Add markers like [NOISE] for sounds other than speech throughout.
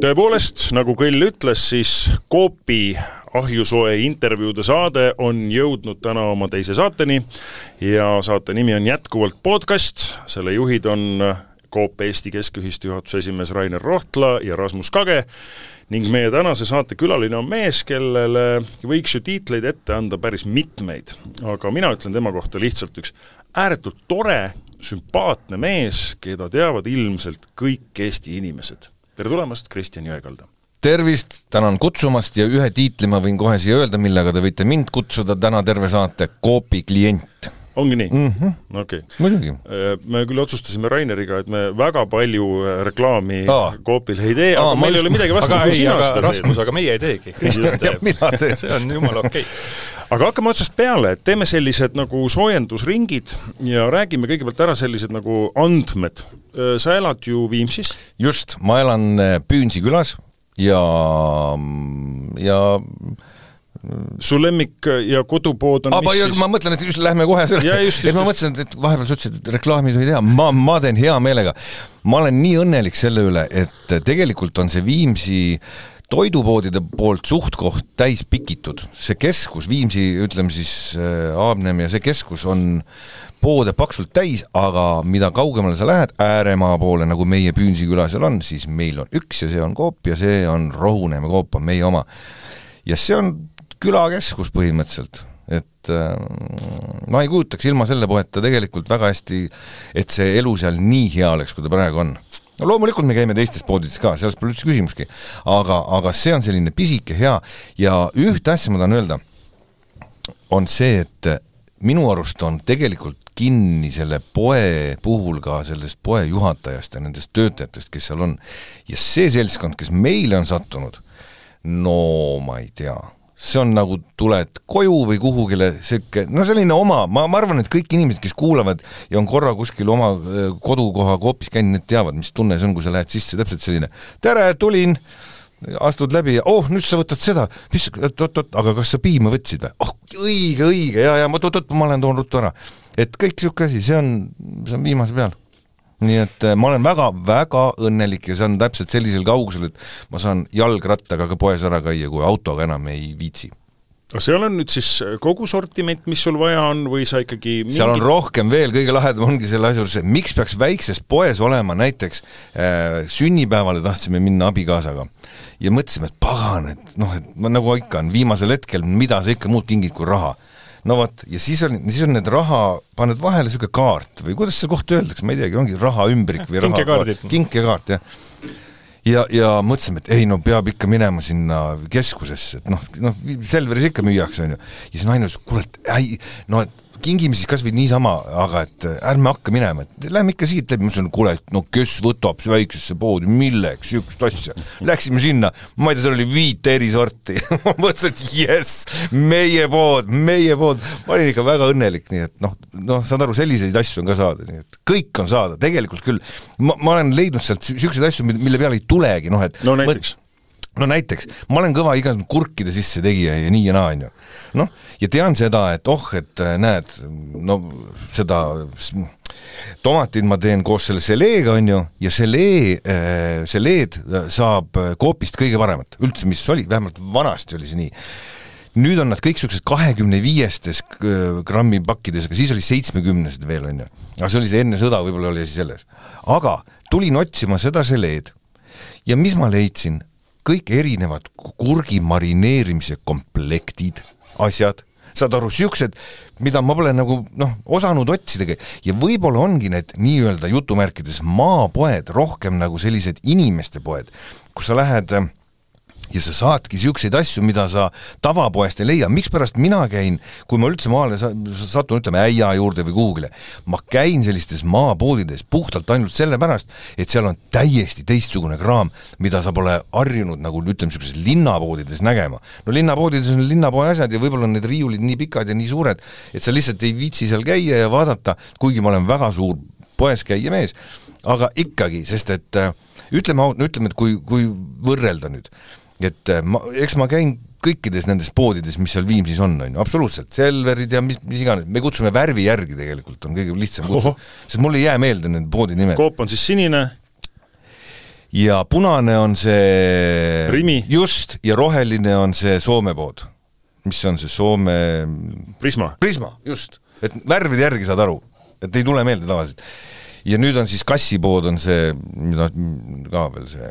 tõepoolest, nagu Kõll ütles, siis Coopi ahjusoe intervjuude saade on jõudnud täna oma teise saateni ja saate nimi on jätkuvalt podcast, selle juhid on Coop Eesti Keskühistu juhatuse esimees Rainer Rohtla ja Rasmus Kage ning meie tänase saate külaline on mees, kellele võiks ju tiitleid ette anda päris mitmeid, aga mina ütlen tema kohta lihtsalt üks ääretult tore, sümpaatne mees, keda teavad ilmselt kõik Eesti inimesed tere tulemast, Kristjan Jõekalda! tervist, tänan kutsumast ja ühe tiitli ma võin kohe siia öelda, millega te võite mind kutsuda täna terve saate, Coopi klient ongi nii mm -hmm.? okei okay.. Äh, me küll otsustasime Raineriga, et me väga palju äh, reklaami Aa. Coopile ei tee, aga meil ei ole midagi vastu, kui sina seda teed. Rasmus, aga meie ei teegi, Kristjan [LAUGHS] teeb. see on jumala okei okay aga hakkame otsast peale, et teeme sellised nagu soojendusringid ja räägime kõigepealt ära sellised nagu andmed. sa elad ju Viimsis? just, ma elan Püünsi külas ja, ja su lemmik ja kodupood on Aba, mis siis? ma mõtlen, et just lähme kohe selle, et ma mõtlesin, et vahepeal sa ütlesid, et reklaami ei tea, ma, ma teen hea meelega. ma olen nii õnnelik selle üle, et tegelikult on see Viimsi toidupoodide poolt suht-koht täis pikitud, see keskus, Viimsi, ütleme siis äh, Aabnem ja see keskus on poode paksult täis, aga mida kaugemale sa lähed, ääremaa poole, nagu meie Püünsi küla seal on, siis meil on üks ja see on Coop ja see on Rohuneeme Coop on meie oma. ja see on külakeskus põhimõtteliselt, et äh, ma ei kujutaks ilma selle poeta tegelikult väga hästi, et see elu seal nii hea oleks, kui ta praegu on. No loomulikult me käime teistes poodides ka, selles pole üldse küsimustki, aga, aga see on selline pisike hea ja ühte asja ma tahan öelda, on see, et minu arust on tegelikult kinni selle poe puhul ka sellest poe juhatajast ja nendest töötajatest, kes seal on. ja see seltskond, kes meile on sattunud, no ma ei tea see on nagu tuled koju või kuhugile, sihuke, no selline oma, ma, ma arvan, et kõik inimesed, kes kuulavad ja on korra kuskil oma äh, kodukohaga hoopis käinud, need teavad, mis tunne see on, kui sa lähed sisse, täpselt selline tere, tulin, astud läbi ja oh, nüüd sa võtad seda, mis, oot-oot, aga kas sa piima võtsid või? oh, õige, õige, ja, ja oot-oot, ma lähen toon ruttu ära. et kõik niisugune asi, see on, see on viimase peal nii et äh, ma olen väga-väga õnnelik ja see on täpselt sellisel kaugusel, et ma saan jalgrattaga ka poes ära käia, kui autoga enam ei viitsi. Aga seal on nüüd siis kogu sortiment, mis sul vaja on, või sa ikkagi mingi... seal on rohkem veel, kõige lahedam ongi selle asja juures, miks peaks väikses poes olema näiteks äh, sünnipäevale tahtsime minna abikaasaga ja mõtlesime, et pagan, et noh, et nagu ikka on, viimasel hetkel, mida sa ikka muud kingid kui raha no vot, ja siis on, siis on need raha, paned vahele niisugune kaart või kuidas seda kohta öeldakse, ma ei teagi, ongi rahaümbrik või raha, kinkekaart, jah. Ja, ja mõtlesime, et ei no peab ikka minema sinna keskusesse, et noh, noh, Selveris ikka müüakse, on ju. ja siis naine ütles, kuule, et ei, no et kingime siis kas või niisama, aga et äh, ärme hakka minema, et lähme ikka siit läbi, ma ütlesin, kuule, no kes võtab väiksesse poodi, milleks? Niisugust asja. Läksime sinna, ma ei tea, seal oli viit eri sorti. [LAUGHS] Ma mõtlesin, et jess, meie pood, meie pood, ma olin ikka väga õnnelik, nii et noh, noh, saad aru, selliseid asju on ka saada, nii et kõik on saada, tegelikult küll. ma, ma olen leidnud sealt niisuguseid asju, mille peale ei tulegi, noh et no näiteks no näiteks, ma olen kõva igasugune kurkide sisse tegija ja nii ja naa, on ju. noh, ja tean seda, et oh, et äh, näed, no seda tomatid ma teen koos selle seleega, on ju, ja selee, äh, seleed saab Coopist kõige paremat, üldse, mis oli, vähemalt vanasti oli see nii nüüd on nad kõik niisugused kahekümne viiestes äh, grammi pakkides, aga siis oli seitsmekümnesed veel, on ju. aga see oli see enne sõda, võib-olla oli asi selles. aga tulin otsima seda seleed ja mis ma leidsin, kõik erinevad kurgi marineerimise komplektid, asjad, saad aru, niisugused, mida ma pole nagu noh, osanud otsidagi. Ja võib-olla ongi need nii-öelda jutumärkides maapoed rohkem nagu sellised inimeste poed, kus sa lähed äh, ja sa saadki niisuguseid asju, mida sa tavapoest ei leia, mikspärast mina käin, kui ma üldse maale satun, ütleme äia juurde või kuhugile, ma käin sellistes maapoodides puhtalt ainult sellepärast, et seal on täiesti teistsugune kraam, mida sa pole harjunud nagu ütleme, niisugustes linnapoodides nägema. no linnapoodides on linnapoe asjad ja võib-olla on need riiulid nii pikad ja nii suured, et sa lihtsalt ei viitsi seal käia ja vaadata, kuigi ma olen väga suur poes käija mees, aga ikkagi, sest et äh, ütleme, ütleme, et kui, kui võrrelda nüüd, et äh, ma, eks ma käin kõikides nendes poodides, mis seal Viimsis on, on ju, absoluutselt, Selverid ja mis, mis iganes, me kutsume värvi järgi tegelikult, on kõige lihtsam kutsuda, sest mul ei jää meelde need poodi nimed. Coop on siis sinine? ja punane on see Rimi. just, ja roheline on see Soome pood. mis on see Soome Prisma. Prisma, just. et värvide järgi saad aru, et ei tule meelde tavaliselt. ja nüüd on siis kassipood on see, mida ka veel see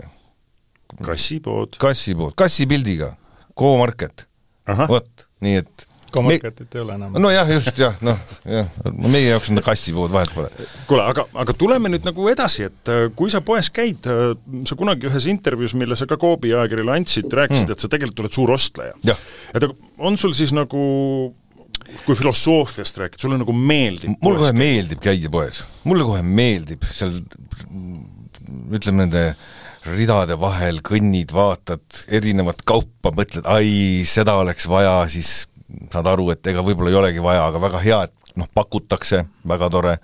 kassipood. kassipood, kassipildiga, Go-Market. vot, nii et Go-Marketit ei ole enam. nojah, just jah, noh, jah, meie jaoks on ta kassipood, vahet pole. kuule, aga, aga tuleme nüüd nagu edasi, et äh, kui sa poes käid, äh, sa kunagi ühes intervjuus, mille sa ka Coopi ajakirjale andsid, rääkisid mm., et sa tegelikult oled suur ostleja. et on sul siis nagu kui filosoofiast rääkida, sulle nagu meeldib mulle kohe meeldib käia poes, mulle kohe meeldib seal ütleme nende ridade vahel kõnnid, vaatad erinevat kaupa, mõtled, ai, seda oleks vaja, siis saad aru, et ega võib-olla ei olegi vaja, aga väga hea, et noh, pakutakse, väga tore.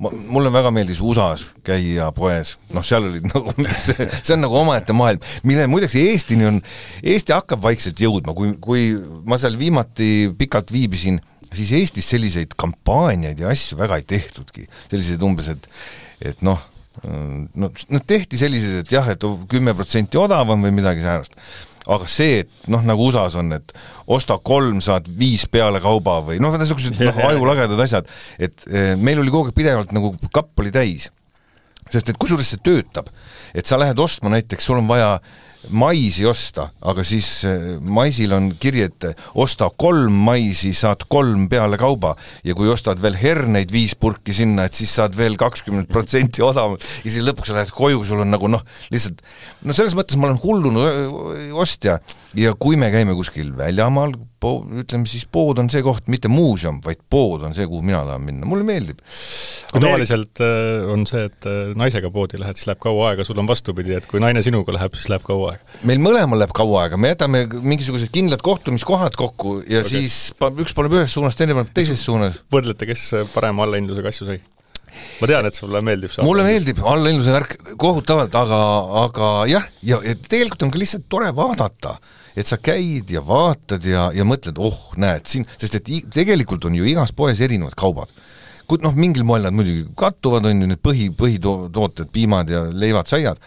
mulle väga meeldis USA-s käia poes, noh, seal olid [LAUGHS] nagu see, see on nagu omaette maailm, mille muideks Eestini on, Eesti hakkab vaikselt jõudma, kui, kui ma seal viimati pikalt viibisin, siis Eestis selliseid kampaaniaid ja asju väga ei tehtudki, selliseid umbes, et et noh, no, no tehti sellised, et jah, et kümme protsenti odavam või midagi säärast aga see, et noh, nagu USA-s on, et osta kolm, saad viis peale kauba või noh, niisugused noh, [LAUGHS] ajulagedad asjad, et eh, meil oli kogu aeg pidevalt nagu kapp oli täis. sest et kusjuures see töötab, et sa lähed ostma näiteks, sul on vaja maisi osta, aga siis eh, maisil on kiri, et osta kolm maisi, saad kolm peale kauba. Ja kui ostad veel herneid viis purki sinna, et siis saad veel kakskümmend protsenti [LAUGHS] odavamalt ja siis lõpuks sa lähed koju, sul on nagu noh, lihtsalt no selles mõttes ma olen hullunud ostja. Ja kui me käime kuskil väljamaal, po-, ütleme siis pood on see koht, mitte muuseum, vaid pood on see, kuhu mina tahan minna, mulle meeldib. kui tavaliselt äh, on see, et naisega poodi lähed, siis läheb kaua aega, sul on vastupidi, et kui naine sinuga läheb, siis läheb kaua aega? meil mõlemal läheb kaua aega, me jätame mingisugused kindlad kohtumiskohad kokku ja okay. siis üks paneb ühes suunas, teine paneb teises suunas. võrdlete, kes parema allahindlusega asju sai? ma tean, et sulle meeldib see mulle meeldib allahindluse värk kohutavalt, aga, aga jah, ja, ja tegelikult on ka lihtsalt tore vaadata et sa käid ja vaatad ja, ja mõtled, oh, näed siin, sest et tegelikult on ju igas poes erinevad kaubad. Kui noh, mingil moel nad muidugi kattuvad, on ju, need põhi, põhitooted, piimad ja leivad, saiad,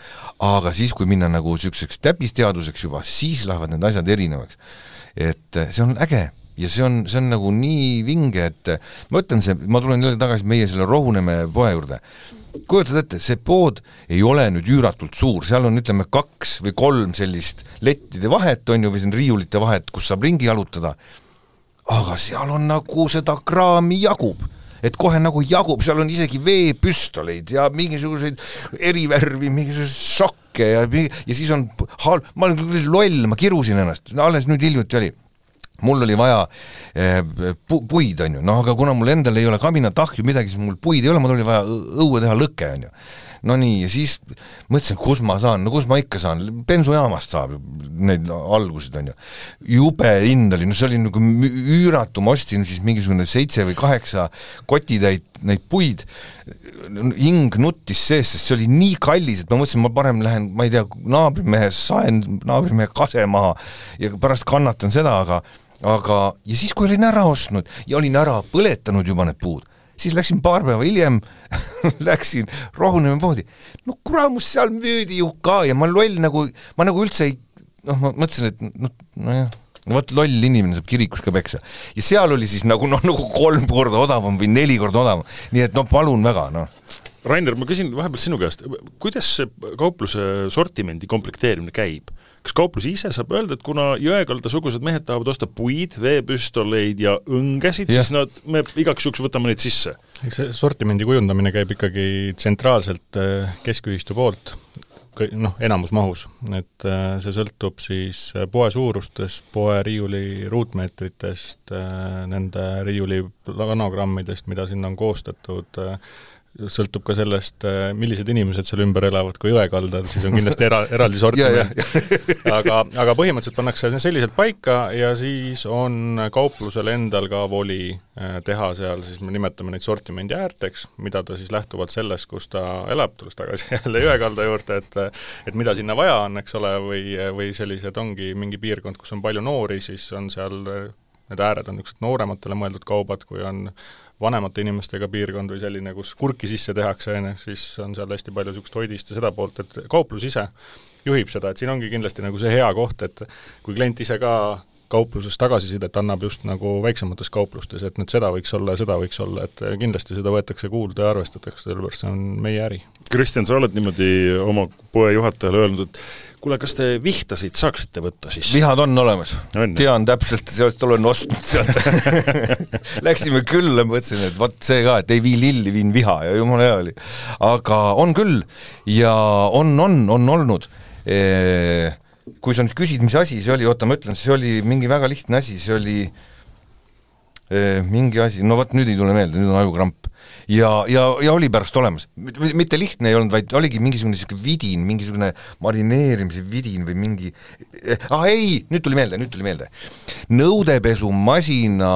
aga siis, kui minna nagu niisuguseks täppisteaduseks juba, siis lähevad need asjad erinevaks. et see on äge. Ja see on, see on nagu nii vinge, et ma ütlen, see, ma tulen jälle tagasi meie selle Rohuneeme poe juurde, kujutad ette, see pood ei ole nüüd üüratult suur, seal on ütleme kaks või kolm sellist lettide vahet, on ju, või siin riiulite vahet, kus saab ringi jalutada, aga seal on nagu seda kraami jagub et kohe nagu jagub, seal on isegi veepüstoleid ja mingisuguseid erivärvi, mingisuguseid sokke ja, ja siis on hal-, ma olen küll loll, ma kirusin ennast, alles nüüd hiljuti oli mul oli vaja eh, pu-, puid, on ju, noh aga kuna mul endal ei ole kaminat ahju, midagi, siis mul puid ei ole, mul oli vaja õue teha lõke, on ju. No nii, ja siis mõtlesin, kus ma saan, no kus ma ikka saan, bensujaamast saab neid alguseid, on ju. jube hind oli, no see oli nagu üüratu, ma ostsin siis mingisugune seitse või kaheksa kotitäit neid puid, hing nuttis sees, sest see oli nii kallis, et ma mõtlesin, ma parem lähen, ma ei tea, naabrimehe, saen naabrimehe kase maha ja pärast kannatan seda, aga aga, ja siis, kui olin ära ostnud ja olin ära põletanud juba need puud, siis läksin paar päeva hiljem [LAUGHS] läksin Rohuneeme poodi, no kuramus, seal müüdi ju ka ja ma loll nagu, ma nagu üldse ei, noh, ma mõtlesin, et noh, nojah no vot, loll inimene saab kirikus ka peksa. ja seal oli siis nagu noh, nagu kolm korda odavam või neli korda odavam, nii et no palun väga, noh. Rainer, ma küsin vahepeal sinu käest, kuidas see kaupluse sortimendi komplekteerimine käib? kas kauplus ise saab öelda, et kuna Jõekalda-sugused mehed tahavad osta puid, veepüstoleid ja õngesid, siis nad, me igaks juhuks võtame neid sisse? eks see sortimendi kujundamine käib ikkagi tsentraalselt eh, keskühistu poolt, noh, enamus mahus, et eh, see sõltub siis eh, poe suurustest, poe riiuli ruutmeetritest, nende riiuli planogrammidest, mida sinna on koostatud, sõltub ka sellest, äh, millised inimesed seal ümber elavad, kui jõe kaldal, siis on kindlasti era, [LAUGHS] eraldi sortiment aga, aga põhimõtteliselt pannakse selliselt paika ja siis on kauplusel endal ka voli äh, teha seal, siis me nimetame neid sortimendi äärteks, mida ta siis lähtuvalt sellest, kus ta elab, tulles tagasi jälle jõekalda juurde, et et mida sinna vaja on, eks ole, või, või sellised ongi mingi piirkond, kus on palju noori, siis on seal need ääred on niisugused noorematele mõeldud kaubad, kui on vanemate inimestega piirkond või selline, kus kurki sisse tehakse, on ju, siis on seal hästi palju niisugust hoidist ja seda poolt, et kauplus ise juhib seda, et siin ongi kindlasti nagu see hea koht, et kui klient ise ka kaupluses tagasisidet annab just nagu väiksemates kauplustes, et nüüd seda võiks olla ja seda võiks olla, et kindlasti seda võetakse kuulda ja arvestatakse, sellepärast see on meie äri. Kristjan, sa oled niimoodi oma poe juhatajale öelnud, et kuule, kas te vihtasid saaksite võtta siis? vihad on olemas, tean täpselt, sellest olen ostnud sealt [LAUGHS] Läksime külla, mõtlesin, et vot see ka, et ei vii lilli, viin viha ja jumala hea oli. aga on küll ja on, on, on olnud e kui sa nüüd küsid, mis asi see oli, oota, ma ütlen, see oli mingi väga lihtne asi, see oli eh, mingi asi, no vot nüüd ei tule meelde, nüüd on ajukramp. ja, ja, ja oli pärast olemas, mitte lihtne ei olnud, vaid oligi mingisugune niisugune vidin, mingisugune marineerimise vidin või mingi eh,, ah ei, nüüd tuli meelde, nüüd tuli meelde. nõudepesumasina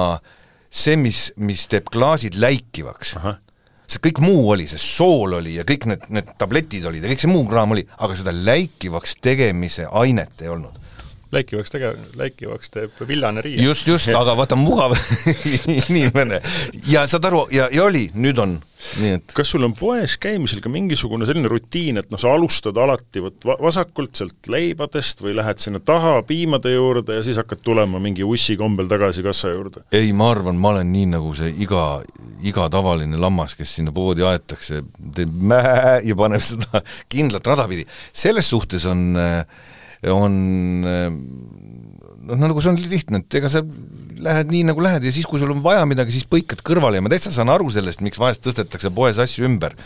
see, mis, mis teeb klaasid läikivaks sest kõik muu oli, see sool oli ja kõik need, need tabletid olid ja kõik see muu kraam oli, aga seda läikivaks tegemise ainet ei olnud läikivaks tege-, läikivaks teeb villane riie. just, just, aga vaata, mugav [LAUGHS] inimene. ja saad aru, ja, ja oli, nüüd on, nii et kas sul on poes käimisel ka mingisugune selline rutiin, et noh, sa alustad alati vot vasakult sealt leibadest või lähed sinna taha piimade juurde ja siis hakkad tulema mingi ussi kombel tagasi kassa juurde? ei, ma arvan, ma olen nii nagu see iga, iga tavaline lammas, kes sinna poodi aetakse, teeb mää ja paneb seda kindlat rada pidi. selles suhtes on äh, on noh, nagu see on lihtne, et ega sa lähed nii, nagu lähed ja siis, kui sul on vaja midagi, siis põikad kõrvale ja ma täitsa saan aru sellest, miks vahest tõstetakse poes asju ümber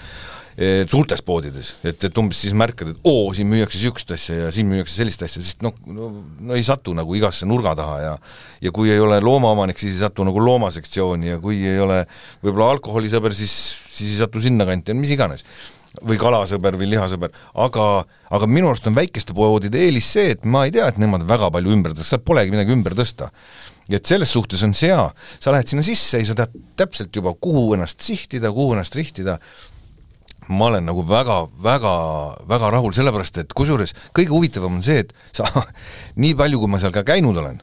e, suurtes poodides, et, et umbes siis märkad, et oo, siin müüakse niisugust asja ja siin müüakse sellist asja, sest noh, no, no ei satu nagu igasse nurga taha ja ja kui ei ole loomaomanik, siis ei satu nagu loomasektsiooni ja kui ei ole võib-olla alkoholisõber, siis, siis ei satu sinnakanti ja mis iganes või kalasõber või lihasõber, aga, aga minu arust on väikeste poodide eelis see, et ma ei tea, et nemad väga palju ümber tõstavad, seal polegi midagi ümber tõsta. ja et selles suhtes on see hea, sa lähed sinna sisse ja sa tead täpselt juba, kuhu ennast sihtida, kuhu ennast rihtida, ma olen nagu väga, väga, väga rahul, sellepärast et kusjuures kõige huvitavam on see, et sa [LAUGHS] nii palju, kui ma seal ka käinud olen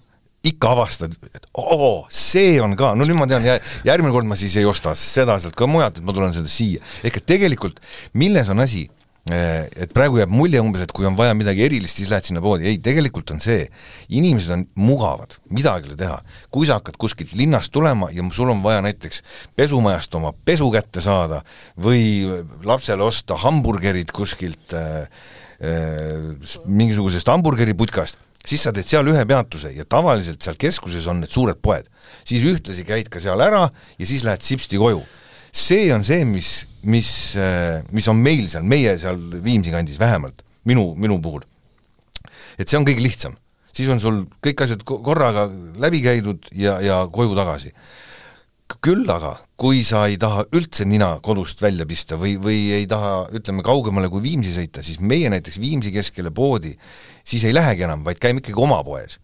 ikka avastad, et oo, see on ka, no nüüd ma tean, järgmine kord ma siis ei osta seda sealt ka mujalt, et ma tulen seda siia. ehk et tegelikult milles on asi, eh, et praegu jääb mulje umbes, et kui on vaja midagi erilist, siis lähed sinna poodi, ei, tegelikult on see, inimesed on mugavad, midagi ei ole teha. kui sa hakkad kuskilt linnast tulema ja sul on vaja näiteks pesumajast oma pesu kätte saada või lapsele osta hamburgerid kuskilt äh, äh, mingisugusest hamburgeriputkast siis sa teed seal ühe peatuse ja tavaliselt seal keskuses on need suured poed. siis ühtlasi käid ka seal ära ja siis lähed sipsti koju. see on see, mis, mis, äh, mis on meil seal, meie seal Viimsi kandis vähemalt, minu, minu puhul. et see on kõige lihtsam. siis on sul kõik asjad korraga läbi käidud ja, ja koju tagasi küll aga, kui sa ei taha üldse nina kodust välja pista või, või ei taha, ütleme, kaugemale kui Viimsi sõita, siis meie näiteks Viimsi keskele poodi siis ei lähegi enam, vaid käime ikkagi oma poes.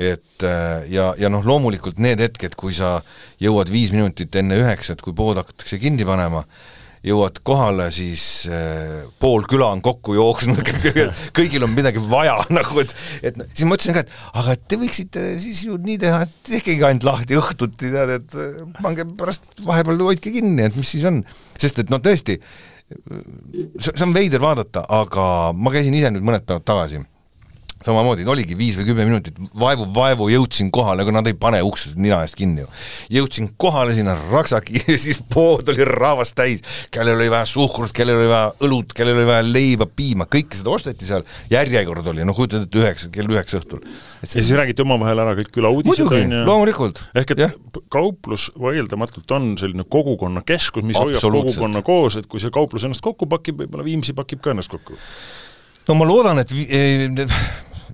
et äh, ja, ja noh, loomulikult need hetked, kui sa jõuad viis minutit enne üheksat, kui pood hakatakse kinni panema, jõuad kohale, siis äh, pool küla on kokku jooksnud [LAUGHS] kõigil on midagi vaja [LAUGHS] nagu, et et siis ma ütlesin ka, et aga te võiksite siis ju nii teha, et tehkegi ainult lahti õhtuti, tead, et äh, pange pärast vahepeal hoidke kinni, et mis siis on. sest et noh, tõesti, see on veider vaadata, aga ma käisin ise nüüd mõned päevad tagasi samamoodi, oligi viis või kümme minutit, vaevu-vaevu jõudsin kohale, aga nad ei pane uksed nina eest kinni ju. jõudsin kohale sinna raksaki [LAUGHS] ja siis pood oli rahvast täis, kellel oli vaja suhkrut, kellel oli vaja õlut, kellel oli vaja leiba, piima, kõike seda osteti seal, järjekord oli, no kujutad ette, üheksa, kell üheksa õhtul. ja siis räägiti omavahel ära kõik küla uudised, on ju? loomulikult. ehk et ja. kauplus vaieldamatult on selline kogukonnakeskus, mis hoiab kogukonna koos, et kui see kauplus ennast kokku pakib, võib-olla Viimsi pakib ka ennast kokku no ma loodan, et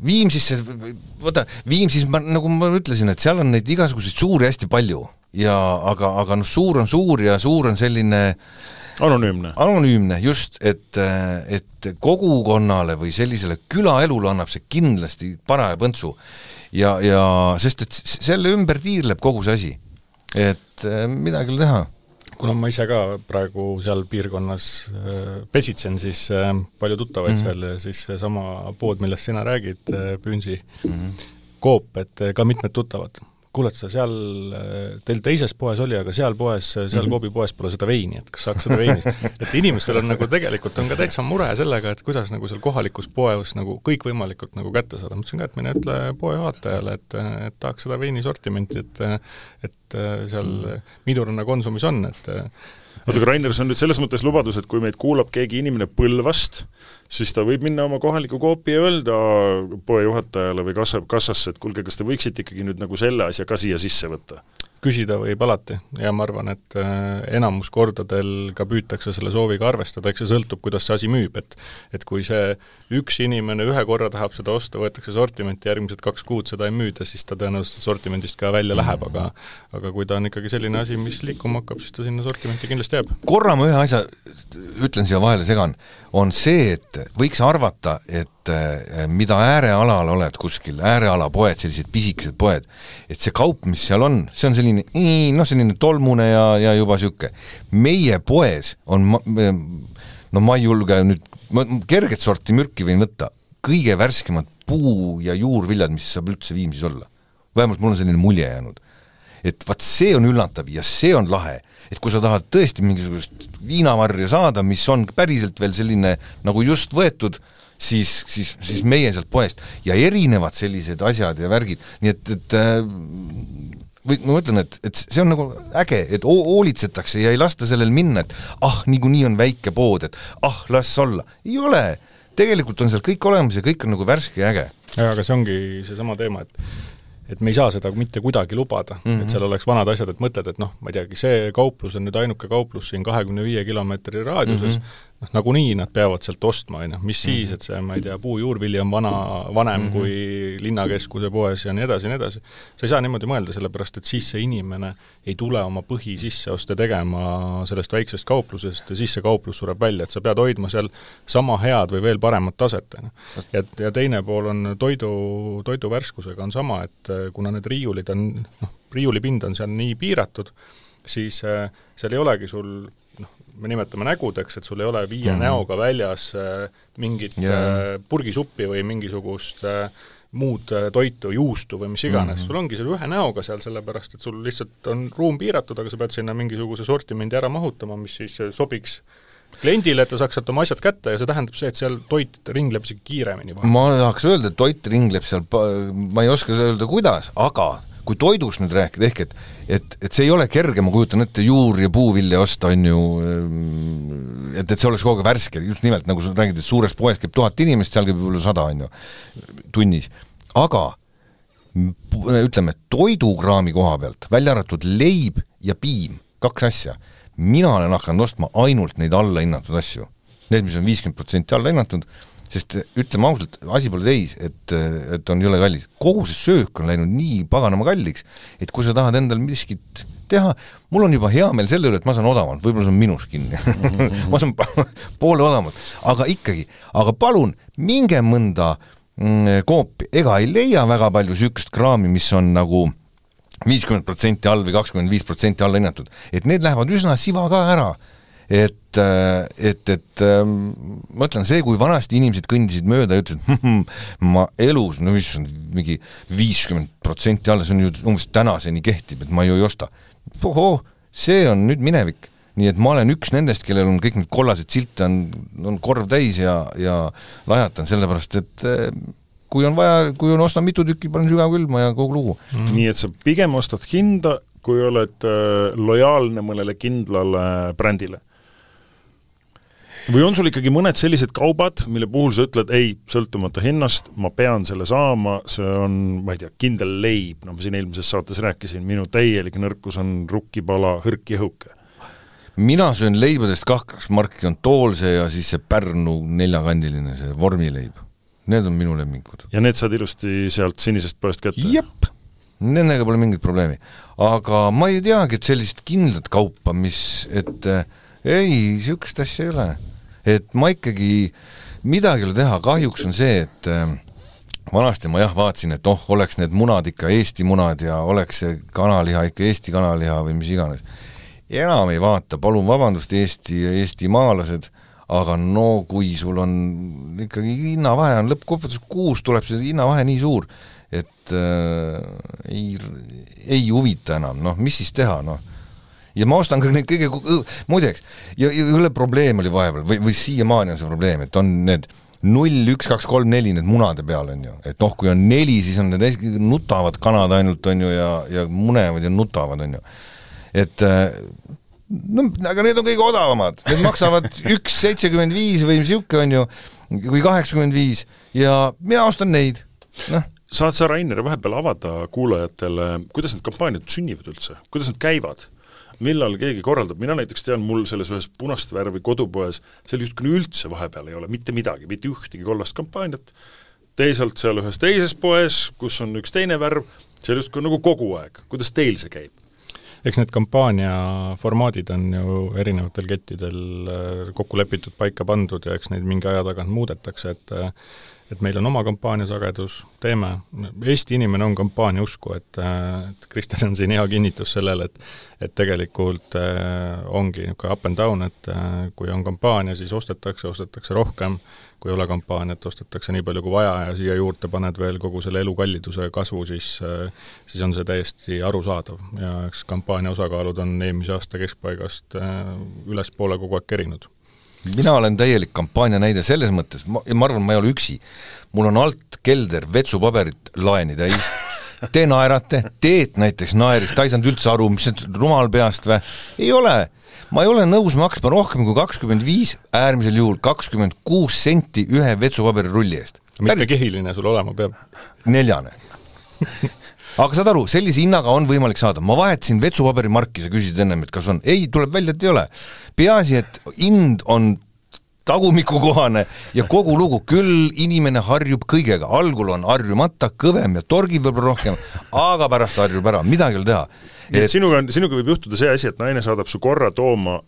Viimsisse, vaata, Viimsis ma, nagu ma ütlesin, et seal on neid igasuguseid suuri hästi palju ja aga, aga noh, suur on suur ja suur on selline anonüümne. anonüümne, just, et, et kogukonnale või sellisele külaelule annab see kindlasti paraja põntsu. ja, ja sest et selle ümber tiirleb kogu see asi. et midagi ei ole teha kuna ma ise ka praegu seal piirkonnas äh, pesitsen, siis äh, palju tuttavaid mm -hmm. seal ja siis seesama pood, millest sina räägid, äh, Püünsi mm, -hmm. Coop, et ka mitmed tuttavad. kuule, et sa seal, teil teises poes oli, aga seal poes, seal mm -hmm. Coopi poes pole seda veini, et kas saaks seda veini [LAUGHS] et inimestel on nagu tegelikult on ka täitsa mure sellega, et kuidas nagu seal kohalikus poes nagu kõikvõimalikult nagu kätte saada, ma ütlesin ka, et mine ütle poe juhatajale, et, et tahaks seda veini sortimenti, et et seal Miduranna Konsumis on, et oota, aga Rainer, see on nüüd selles mõttes lubadus, et kui meid kuulab keegi inimene Põlvast, siis ta võib minna oma kohaliku Coopi ja öelda poejuhatajale või kassa, kassasse, et kuulge, kas te võiksite ikkagi nüüd nagu selle asja ka siia sisse võtta? Küsida võib alati ja ma arvan, et äh, enamus kordadel ka püütakse selle sooviga arvestada, eks see sõltub, kuidas see asi müüb, et et kui see üks inimene ühe korra tahab seda osta, võetakse sortimenti, järgmised kaks kuud seda ei müüda, siis ta tõenäoliselt sortimendist ka välja läheb, aga aga kui ta on ikkagi selline asi, mis liikuma hakkab, siis ta sinna sortimenti kindlasti jääb. korra ma ühe asja ütlen siia vahele, segan, on see, et võiks arvata, et mida äärealal oled kuskil, ääreala poed, sellised pisikesed poed, et see kaup, mis seal on, see on selline noh, selline tolmune ja, ja juba niisugune. meie poes on no ma ei julge nüüd ma kerget sorti mürki võin võtta, kõige värskemad puu- ja juurviljad, mis saab üldse Viimsis olla. vähemalt mul on selline mulje jäänud. Et vaat see on üllatav ja see on lahe, et kui sa tahad tõesti mingisugust viinamarja saada, mis on päriselt veel selline nagu just võetud, siis, siis, siis meie sealt poest ja erinevad sellised asjad ja värgid, nii et, et äh, või ma mõtlen, et, et see on nagu äge, et hoolitsetakse ja ei lasta sellel minna, et ah, niikuinii on väike pood, et ah, las olla. ei ole, tegelikult on seal kõik olemas ja kõik on nagu värske ja äge. jaa, aga see ongi seesama teema, et et me ei saa seda mitte kuidagi lubada mm, -hmm. et mhm. seal oleks vanad asjad, et mõtled, et noh, ma ei teagi, see kauplus on nüüd ainuke kauplus siin kahekümne viie kilomeetri raadiuses mm, -hmm noh, nagunii nad peavad sealt ostma, on ju, mis -hmm. siis, et see, ma ei tea, puujuurvili on vana, vanem mm -hmm. kui linnakeskuse poes ja nii edasi ja nii edasi. sa ei saa niimoodi mõelda, sellepärast et siis see inimene ei tule oma põhisisseoste tegema sellest väiksest kauplusest ja siis see kauplus sureb välja, et sa pead hoidma seal sama head või veel paremat taset, on ju. ja, ja teine pool on toidu, toidu värskusega on sama, et äh, kuna need riiulid on, noh, riiulipind on seal nii piiratud, siis äh, seal ei olegi sul me nimetame nägudeks, et sul ei ole viie mm -hmm. näoga väljas äh, mingit yeah. äh, purgisuppi või mingisugust äh, muud toitu, juustu või mis iganes mm, -hmm. sul ongi seal ühe näoga seal, sellepärast et sul lihtsalt on ruum piiratud, aga sa pead sinna mingisuguse sortimendi ära mahutama, mis siis sobiks kliendile, et ta saaks sealt oma asjad kätte ja see tähendab see, et seal toit ringleb isegi kiiremini. ma tahaks öelda, et toit ringleb seal, ma ei oska öelda, kuidas, aga kui toidust nüüd rääkida, ehk et et, et see ei ole kerge, ma kujutan ette, juur- ja puuvilja osta, on ju, et, et see oleks kogu aeg värske, just nimelt nagu sa räägid, et suures poes käib tuhat inimest, seal käib võib-olla sada, on ju, tunnis. aga ütleme, toidukraami koha pealt, välja arvatud leib ja piim, kaks asja, mina olen hakanud ostma ainult neid allahinnatud asju. Need, mis on viiskümmend protsenti allahinnatud, sest ütleme ausalt, asi pole täis, et, et on jõle kallis. kogu see söök on läinud nii paganama kalliks, et kui sa tahad endal miskit teha, mul on juba hea meel selle üle, et ma saan odavamalt, võib-olla see on minus kinni. [LAUGHS] Ma saan poole odavamalt, aga ikkagi, aga palun, minge mõnda mm, koopi, ega ei leia väga palju niisugust kraami, mis on nagu viiskümmend protsenti all või kakskümmend viis protsenti alla hinnatud, et need lähevad üsna siva ka ära et, äh, et, et ähm, ma ütlen, see, kui vanasti inimesed kõndisid mööda ja ütlesid hm, ma elus, no mis on mingi viiskümmend protsenti alla, see on ju umbes tänaseni kehtib, et ma ju ei osta. ohoo, see on nüüd minevik. nii et ma olen üks nendest, kellel on kõik need kollased silte on, on korv täis ja, ja lajatan, sellepärast et äh, kui on vaja, kui on, ostan mitu tükki, panen sügavkülma ja kogu lugu mm.. nii et sa pigem ostad hinda, kui oled äh, lojaalne mõnele kindlale brändile või on sul ikkagi mõned sellised kaubad, mille puhul sa ütled, ei, sõltumata hinnast, ma pean selle saama, see on, ma ei tea, kindel leib, no ma siin eelmises saates rääkisin, minu täielik nõrkus on rukkipala hõrk ja hõuke. mina söön leibadest kaks marki, on Toolse ja siis see Pärnu neljakandiline, see vormileib. Need on minu lemmikud. ja need saad ilusti sealt sinisest poest kätte? jep, nendega pole mingit probleemi. aga ma ei teagi, et sellist kindlat kaupa, mis, et äh, ei, niisugust asja ei ole et ma ikkagi, midagi ei ole teha, kahjuks on see, et äh, vanasti ma jah, vaatasin, et oh, oleks need munad ikka Eesti munad ja oleks see kanaliha ikka Eesti kanaliha või mis iganes. enam ei vaata, palun vabandust, Eesti, eestimaalased, aga no kui sul on ikkagi hinnavahe on lõppkokkuvõttes kuus tuleb see hinnavahe nii suur, et äh, ei, ei huvita enam, noh, mis siis teha, noh ja ma ostan ka neid kõige, muideks, ja, ja jälle probleem oli vahepeal või, või siiamaani on see probleem, et on need null, üks, kaks, kolm, neli need munade peal, on ju, et noh, kui on neli, siis on need hästi nutavad kanad ainult, on ju, ja, ja munevad ja nutavad, on ju. et äh, no aga need on kõige odavamad, need maksavad [LAUGHS] üks seitsekümmend viis või niisugune, on ju, või kaheksakümmend viis. Ja mina ostan neid, noh. Saad sa, Rainer, vahepeal avada kuulajatele, kuidas need kampaaniad sünnivad üldse, kuidas nad käivad? Millal keegi korraldab, mina näiteks tean, mul selles ühes punast värvi kodupoes, seal justkui üldse vahepeal ei ole mitte midagi, mitte ühtegi kollast kampaaniat, teisalt seal ühes teises poes, kus on üks teine värv, seal justkui nagu kogu aeg, kuidas teil see käib? eks need kampaania formaadid on ju erinevatel kettidel äh, kokku lepitud, paika pandud ja eks neid mingi aja tagant muudetakse, et äh, et meil on oma kampaaniasagedus, teeme, Eesti inimene on kampaania usku, et, et Kristjan on siin hea kinnitus sellele, et et tegelikult äh, ongi niisugune up and down, et äh, kui on kampaania, siis ostetakse, ostetakse rohkem, kui ei ole kampaaniat, ostetakse nii palju kui vaja ja siia juurde paned veel kogu selle elukalliduse kasvu, siis äh, siis on see täiesti arusaadav. Ja eks kampaania osakaalud on eelmise aasta keskpaigast äh, ülespoole kogu aeg kerinud mina olen täielik kampaania näide selles mõttes, ma, ma arvan, ma ei ole üksi, mul on alt kelder vetsupaberit laeni täis, [LAUGHS] te naerate, Teet näiteks naeris, ta ei saanud üldse aru, mis see rumal peast või, ei ole, ma ei ole nõus maksma rohkem kui kakskümmend viis, äärmisel juhul kakskümmend kuus senti ühe vetsupaberirulli eest. mitme kehiline sul olema peab? neljane [LAUGHS] aga saad aru, sellise hinnaga on võimalik saada, ma vahetasin vetsupaberimarki, sa küsisid ennem, et kas on, ei, tuleb välja, et ei ole. peaasi, et hind on tagumikukohane ja kogu lugu, küll inimene harjub kõigega, algul on harjumata, kõvem ja torgib võib-olla rohkem, aga pärast harjub ära, midagi ei ole teha. nii et sinuga on, sinuga võib juhtuda see asi, et naine saadab su korra tooma,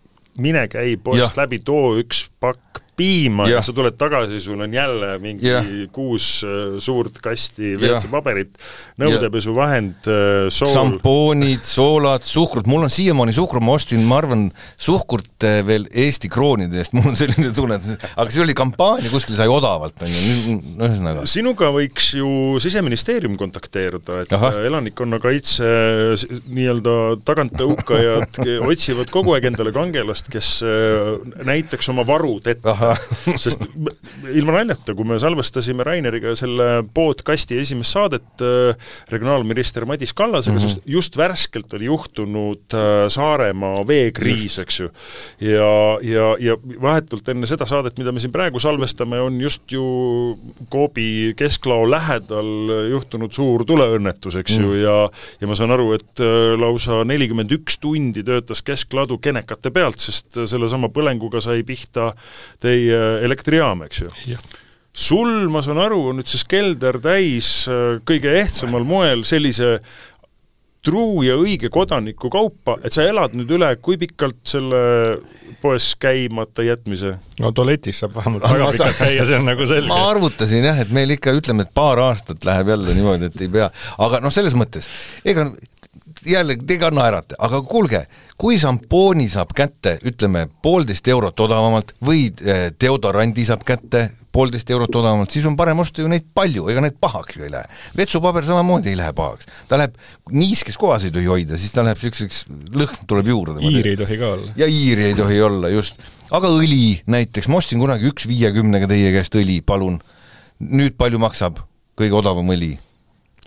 mine käi poest läbi, too üks pakk piima ja. ja sa tuled tagasi, sul on jälle mingi ja. kuus äh, suurt kasti WC-paberit, nõudepesuvahend, äh, sool šampoonid, soolad, suhkrut, mul on siiamaani suhkrut, ma ostsin, ma arvan, suhkurt äh, veel Eesti kroonide eest, [LAUGHS] mul on selline tunne, aga see oli kampaania, kuskil sai odavalt, on ju, ühesõnaga. sinuga võiks ju Siseministeerium kontakteeruda, et Aha. elanikkonnakaitse nii-öelda taganttõukajad [LAUGHS] otsivad kogu aeg endale kangelast, kes näitaks oma varud ette [LAUGHS] sest ilma naljata, kui me salvestasime Raineriga selle podcasti esimest saadet äh, regionaalminister Madis Kallasega mm, -hmm. sest just värskelt oli juhtunud äh, Saaremaa veekriis, eks ju. ja, ja, ja vahetult enne seda saadet, mida me siin praegu salvestame, on just ju Coopi kesklao lähedal juhtunud suur tuleõnnetus, eks mm ju, ja ja ma saan aru, et äh, lausa nelikümmend üks tundi töötas keskladu kenekate pealt, sest sellesama põlenguga sai pihta teie elektrijaam, eks ju? sul, ma saan aru, on nüüd siis kelder täis äh, kõige ehtsamal moel sellise truu ja õige kodaniku kaupa, et sa elad nüüd üle, kui pikalt selle poes käimata jätmise? no tualetis saab vähemalt väga pikalt käia, see on nagu selge. ma arvutasin jah, et meil ikka ütleme, et paar aastat läheb jälle niimoodi, et ei pea, aga noh, selles mõttes, ega jälle, te ka naerate, aga kuulge, kui šampooni saab kätte, ütleme, poolteist eurot odavamalt või eh, deodorandi saab kätte poolteist eurot odavamalt, siis on parem osta ju neid palju, ega need pahaks ju ei lähe. vetsupaber samamoodi ei lähe pahaks. ta läheb, niiskes kohas ei tohi hoida, siis ta läheb niisuguseks, lõhn tuleb juurde. iiri ei tohi ka olla. ja iiri ei tohi olla, just. aga õli näiteks, ma ostsin kunagi üks viiekümnega teie käest õli, palun. nüüd palju maksab kõige odavam õli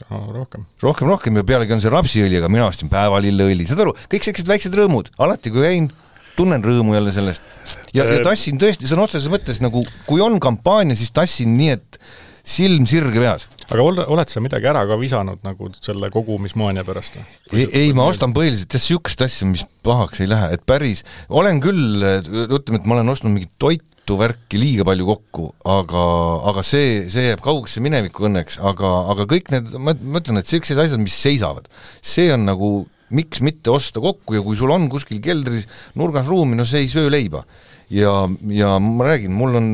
rohkem. rohkem, rohkem ja pealegi on see rapsiõli, aga mina ostsin päevalilleõli, saad aru, kõik sellised väiksed rõõmud, alati kui käin, tunnen rõõmu jälle sellest. ja, ja tassin tõesti sõna otseses mõttes nagu, kui on kampaania, siis tassin nii, et silm sirge peas. aga ol-, oled sa midagi ära ka visanud nagu selle kogumismaania pärast ei, ei, ma ostan põhiliselt jah, niisugust asja, mis pahaks ei lähe, et päris, olen küll, ütleme, et ma olen ostnud mingit toitu, värki liiga palju kokku, aga, aga see, see jääb kaugesse minevikku õnneks, aga, aga kõik need, ma, ma ütlen, et niisugused asjad, mis seisavad, see on nagu miks mitte osta kokku ja kui sul on kuskil keldris nurgas ruumi, no see ei söö leiba. ja, ja ma räägin, mul on,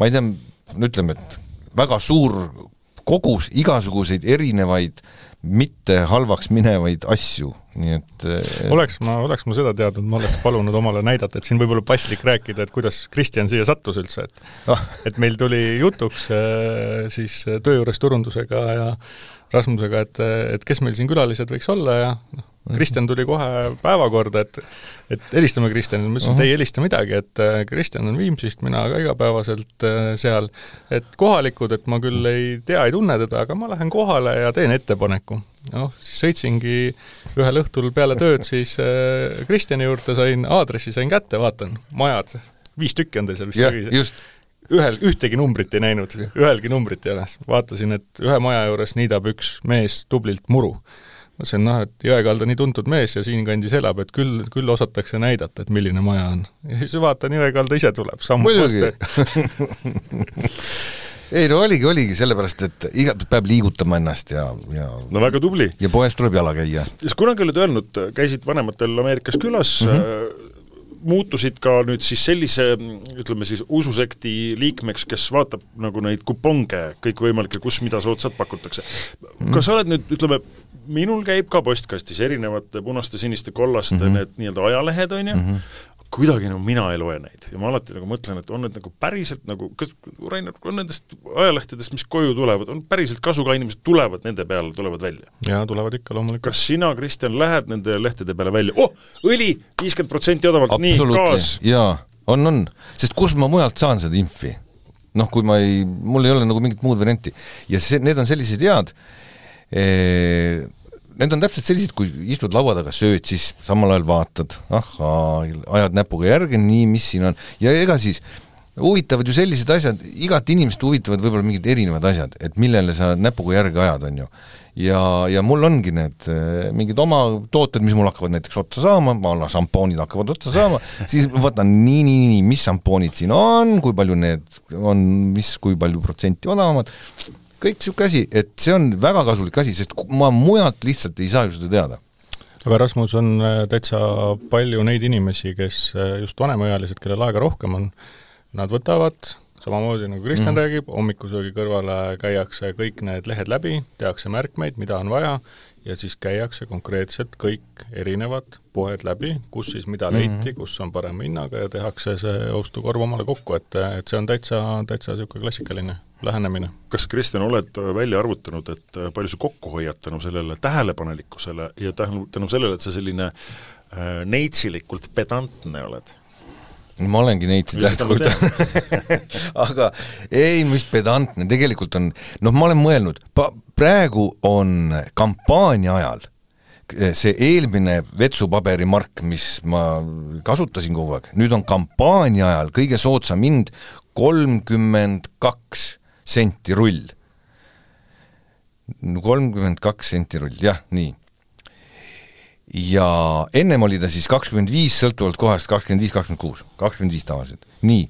ma ei tea, ütleme, et väga suur kogus igasuguseid erinevaid mitte halvaks minevaid asju, nii et oleks ma, oleks ma seda teadnud, ma oleks palunud omale näidata, et siin võib olla paslik rääkida, et kuidas Kristjan siia sattus üldse, et ah. et meil tuli jutuks äh, siis töö juures turundusega ja Rasmusega, et, et kes meil siin külalised võiks olla ja noh, Kristjan tuli kohe päevakorda, et et helistame Kristjanile, ma ütlesin, et ei helista midagi, et äh, Kristjan on Viimsist, mina ka igapäevaselt äh, seal, et kohalikud, et ma küll ei tea, ei tunne teda, aga ma lähen kohale ja teen ettepaneku. noh, siis sõitsingi ühel õhtul peale tööd siis äh, Kristjani juurde, sain aadressi, sain kätte, vaatan, majad, viis tükki on teil seal vist just. Ühel, ühtegi numbrit ei näinud, ühelgi numbrit ei ole. vaatasin, et ühe maja juures niidab üks mees tublilt muru mõtlesin, noh, et Jõekalda nii tuntud mees ja siinkandis elab, et küll, küll osatakse näidata, et milline maja on. [LAUGHS] ja siis vaatan, Jõekalda ise tuleb, samm muidugi [LAUGHS] ei no oligi, oligi sellepärast, et iga, peab liigutama ennast ja, ja no väga tubli. ja poes tuleb jala käia. siis kunagi oled öelnud, käisid vanematel Ameerikas külas mm, -hmm muutusid ka nüüd siis sellise, ütleme siis ususekti liikmeks, kes vaatab nagu neid kuponge kõikvõimalikke, kus mida soodsat pakutakse. kas sa oled nüüd, ütleme, minul käib ka postkastis erinevate punaste, siniste, kollaste mm -hmm. need nii-öelda ajalehed, on ju mm, -hmm kuidagi nagu mina ei loe neid ja ma alati nagu mõtlen, et on need nagu päriselt nagu, kas Rainer, on nendest ajalehtedest, mis koju tulevad, on päriselt kasu ka, inimesed tulevad nende peale, tulevad välja? jaa, tulevad ikka loomulikult. kas sina, Kristjan, lähed nende lehtede peale välja, oh, õli viiskümmend protsenti odavamalt, nii, gaas? jaa, on, on, sest kus ma mujalt saan seda infi? noh, kui ma ei, mul ei ole nagu mingit muud varianti ja see, need on sellised head need on täpselt sellised, kui istud laua taga, sööd, siis samal ajal vaatad, ahhaa, ajad näpuga järge, nii, mis siin on, ja ega siis huvitavad ju sellised asjad, igat inimest huvitavad võib-olla mingid erinevad asjad, et millele sa näpuga järge ajad, on ju. ja, ja mul ongi need mingid oma tooted, mis mul hakkavad näiteks otsa saama, ma olen šampoonid hakkavad otsa saama, siis võtan nii, nii, nii, mis šampoonid siin on, kui palju need on, mis, kui palju protsenti odavamad, kõik niisugune asi, et see on väga kasulik asi, sest ma mujalt lihtsalt ei saa ju seda teada. Aga Rasmus, on äh, täitsa palju neid inimesi, kes äh, just vanemaealised, kellel aega rohkem on, nad võtavad samamoodi nagu Kristjan mm. räägib, hommikusöögi kõrvale käiakse kõik need lehed läbi, tehakse märkmeid, mida on vaja, ja siis käiakse konkreetselt kõik erinevad poed läbi, kus siis mida leiti mm, -hmm. kus on parema hinnaga ja tehakse see ostukorv omale kokku, et, et see on täitsa, täitsa niisugune klassikaline lähenemine. kas, Kristjan, oled välja arvutanud, et palju sa kokku hoiad tänu sellele tähelepanelikkusele ja tänu, tänu sellele, et sa selline äh, neitsilikult pedantne oled? Ma olengi neitsi tähtkult [LAUGHS] aga ei, mis pedantne, tegelikult on, noh, ma olen mõelnud, praegu on kampaania ajal see eelmine vetsupaberimark, mis ma kasutasin kogu aeg, nüüd on kampaania ajal kõige soodsam hind kolmkümmend kaks senti rull. kolmkümmend kaks senti rull, jah, nii. Ja ennem oli ta siis kakskümmend viis, sõltuvalt kohast kakskümmend viis, kakskümmend kuus, kakskümmend viis tavaliselt, nii.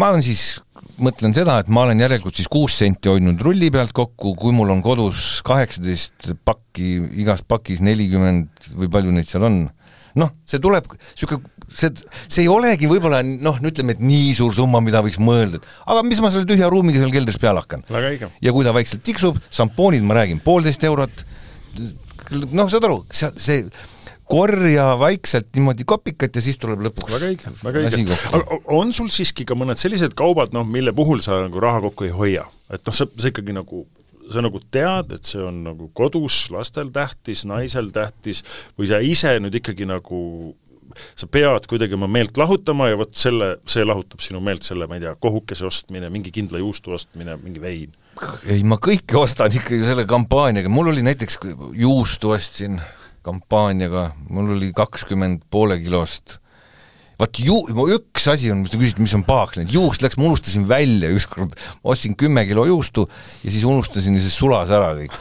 ma olen siis, mõtlen seda, et ma olen järelikult siis kuus senti hoidnud rulli pealt kokku, kui mul on kodus kaheksateist pakki, igas pakis nelikümmend või palju neid seal on, noh, see tuleb niisugune see, see ei olegi võib-olla noh, ütleme, et nii suur summa, mida võiks mõelda, et aga mis ma selle tühja ruumiga seal keldris peale hakkan. ja kui ta vaikselt tiksub, šampoonid, ma räägin, poolteist eurot, noh, saad aru, see, see korja vaikselt niimoodi kopikat ja siis tuleb lõpuks väga õige, väga õige. aga on sul siiski ka mõned sellised kaubad, noh, mille puhul sa nagu raha kokku ei hoia? et noh, sa, sa ikkagi nagu sa nagu tead, et see on nagu kodus lastel tähtis, naisel tähtis, või sa ise nüüd ikkagi nagu sa pead kuidagi oma meelt lahutama ja vot selle, see lahutab sinu meelt, selle, ma ei tea, kohukese ostmine, mingi kindla juustu ostmine, mingi vein. Ei, ma kõike ostan ikkagi selle kampaaniaga, mul oli näiteks juustu ostsin kampaaniaga, mul oli kakskümmend poole kilost. Vaat ju-, üks asi on, mis te küsite, mis on pahaks läinud, juust läks, ma unustasin välja ükskord, ostsin kümme kilo juustu ja siis unustasin ja siis sulas ära kõik.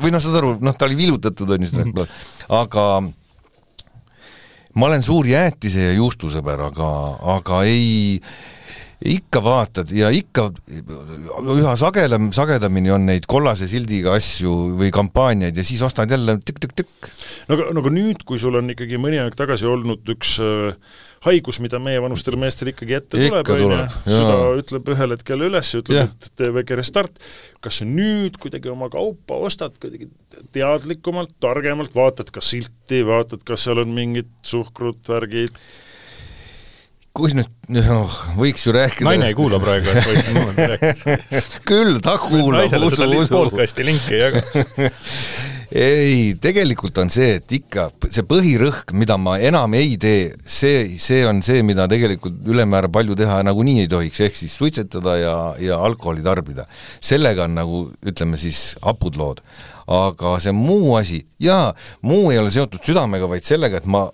või noh, saad aru, noh, ta oli vilutatud, on ju, seda, aga ma olen suur jäätise ja juustusõber, aga, aga ei, ikka vaatad ja ikka üha sagedam, sagedamini on neid kollase sildiga asju või kampaaniaid ja siis ostad jälle tükk-tükk-tükk. no aga, no aga nüüd, kui sul on ikkagi mõni aeg tagasi olnud üks äh, haigus, mida meievanustel meestel ikkagi ette Ikka tuleb, on ju, süda ütleb ühel hetkel üles, ütleb, et tee väike restart, kas sa nüüd kuidagi oma kaupa ostad kuidagi teadlikumalt, targemalt, vaatad ka silti, vaatad, kas seal on mingid suhkrut, värgid, kus nüüd, noh, võiks ju rääkida naine ei kuula praegu, et võib niimoodi rääkida küll, ta kuulab, usu, usu. podcasti linki ei jaga [LAUGHS] ei, tegelikult on see, et ikka see põhirõhk, mida ma enam ei tee, see, see on see, mida tegelikult ülemäära palju teha nagunii ei tohiks, ehk siis suitsetada ja, ja alkoholi tarbida. sellega on nagu ütleme siis hapud lood. aga see muu asi, jaa, muu ei ole seotud südamega, vaid sellega, et ma,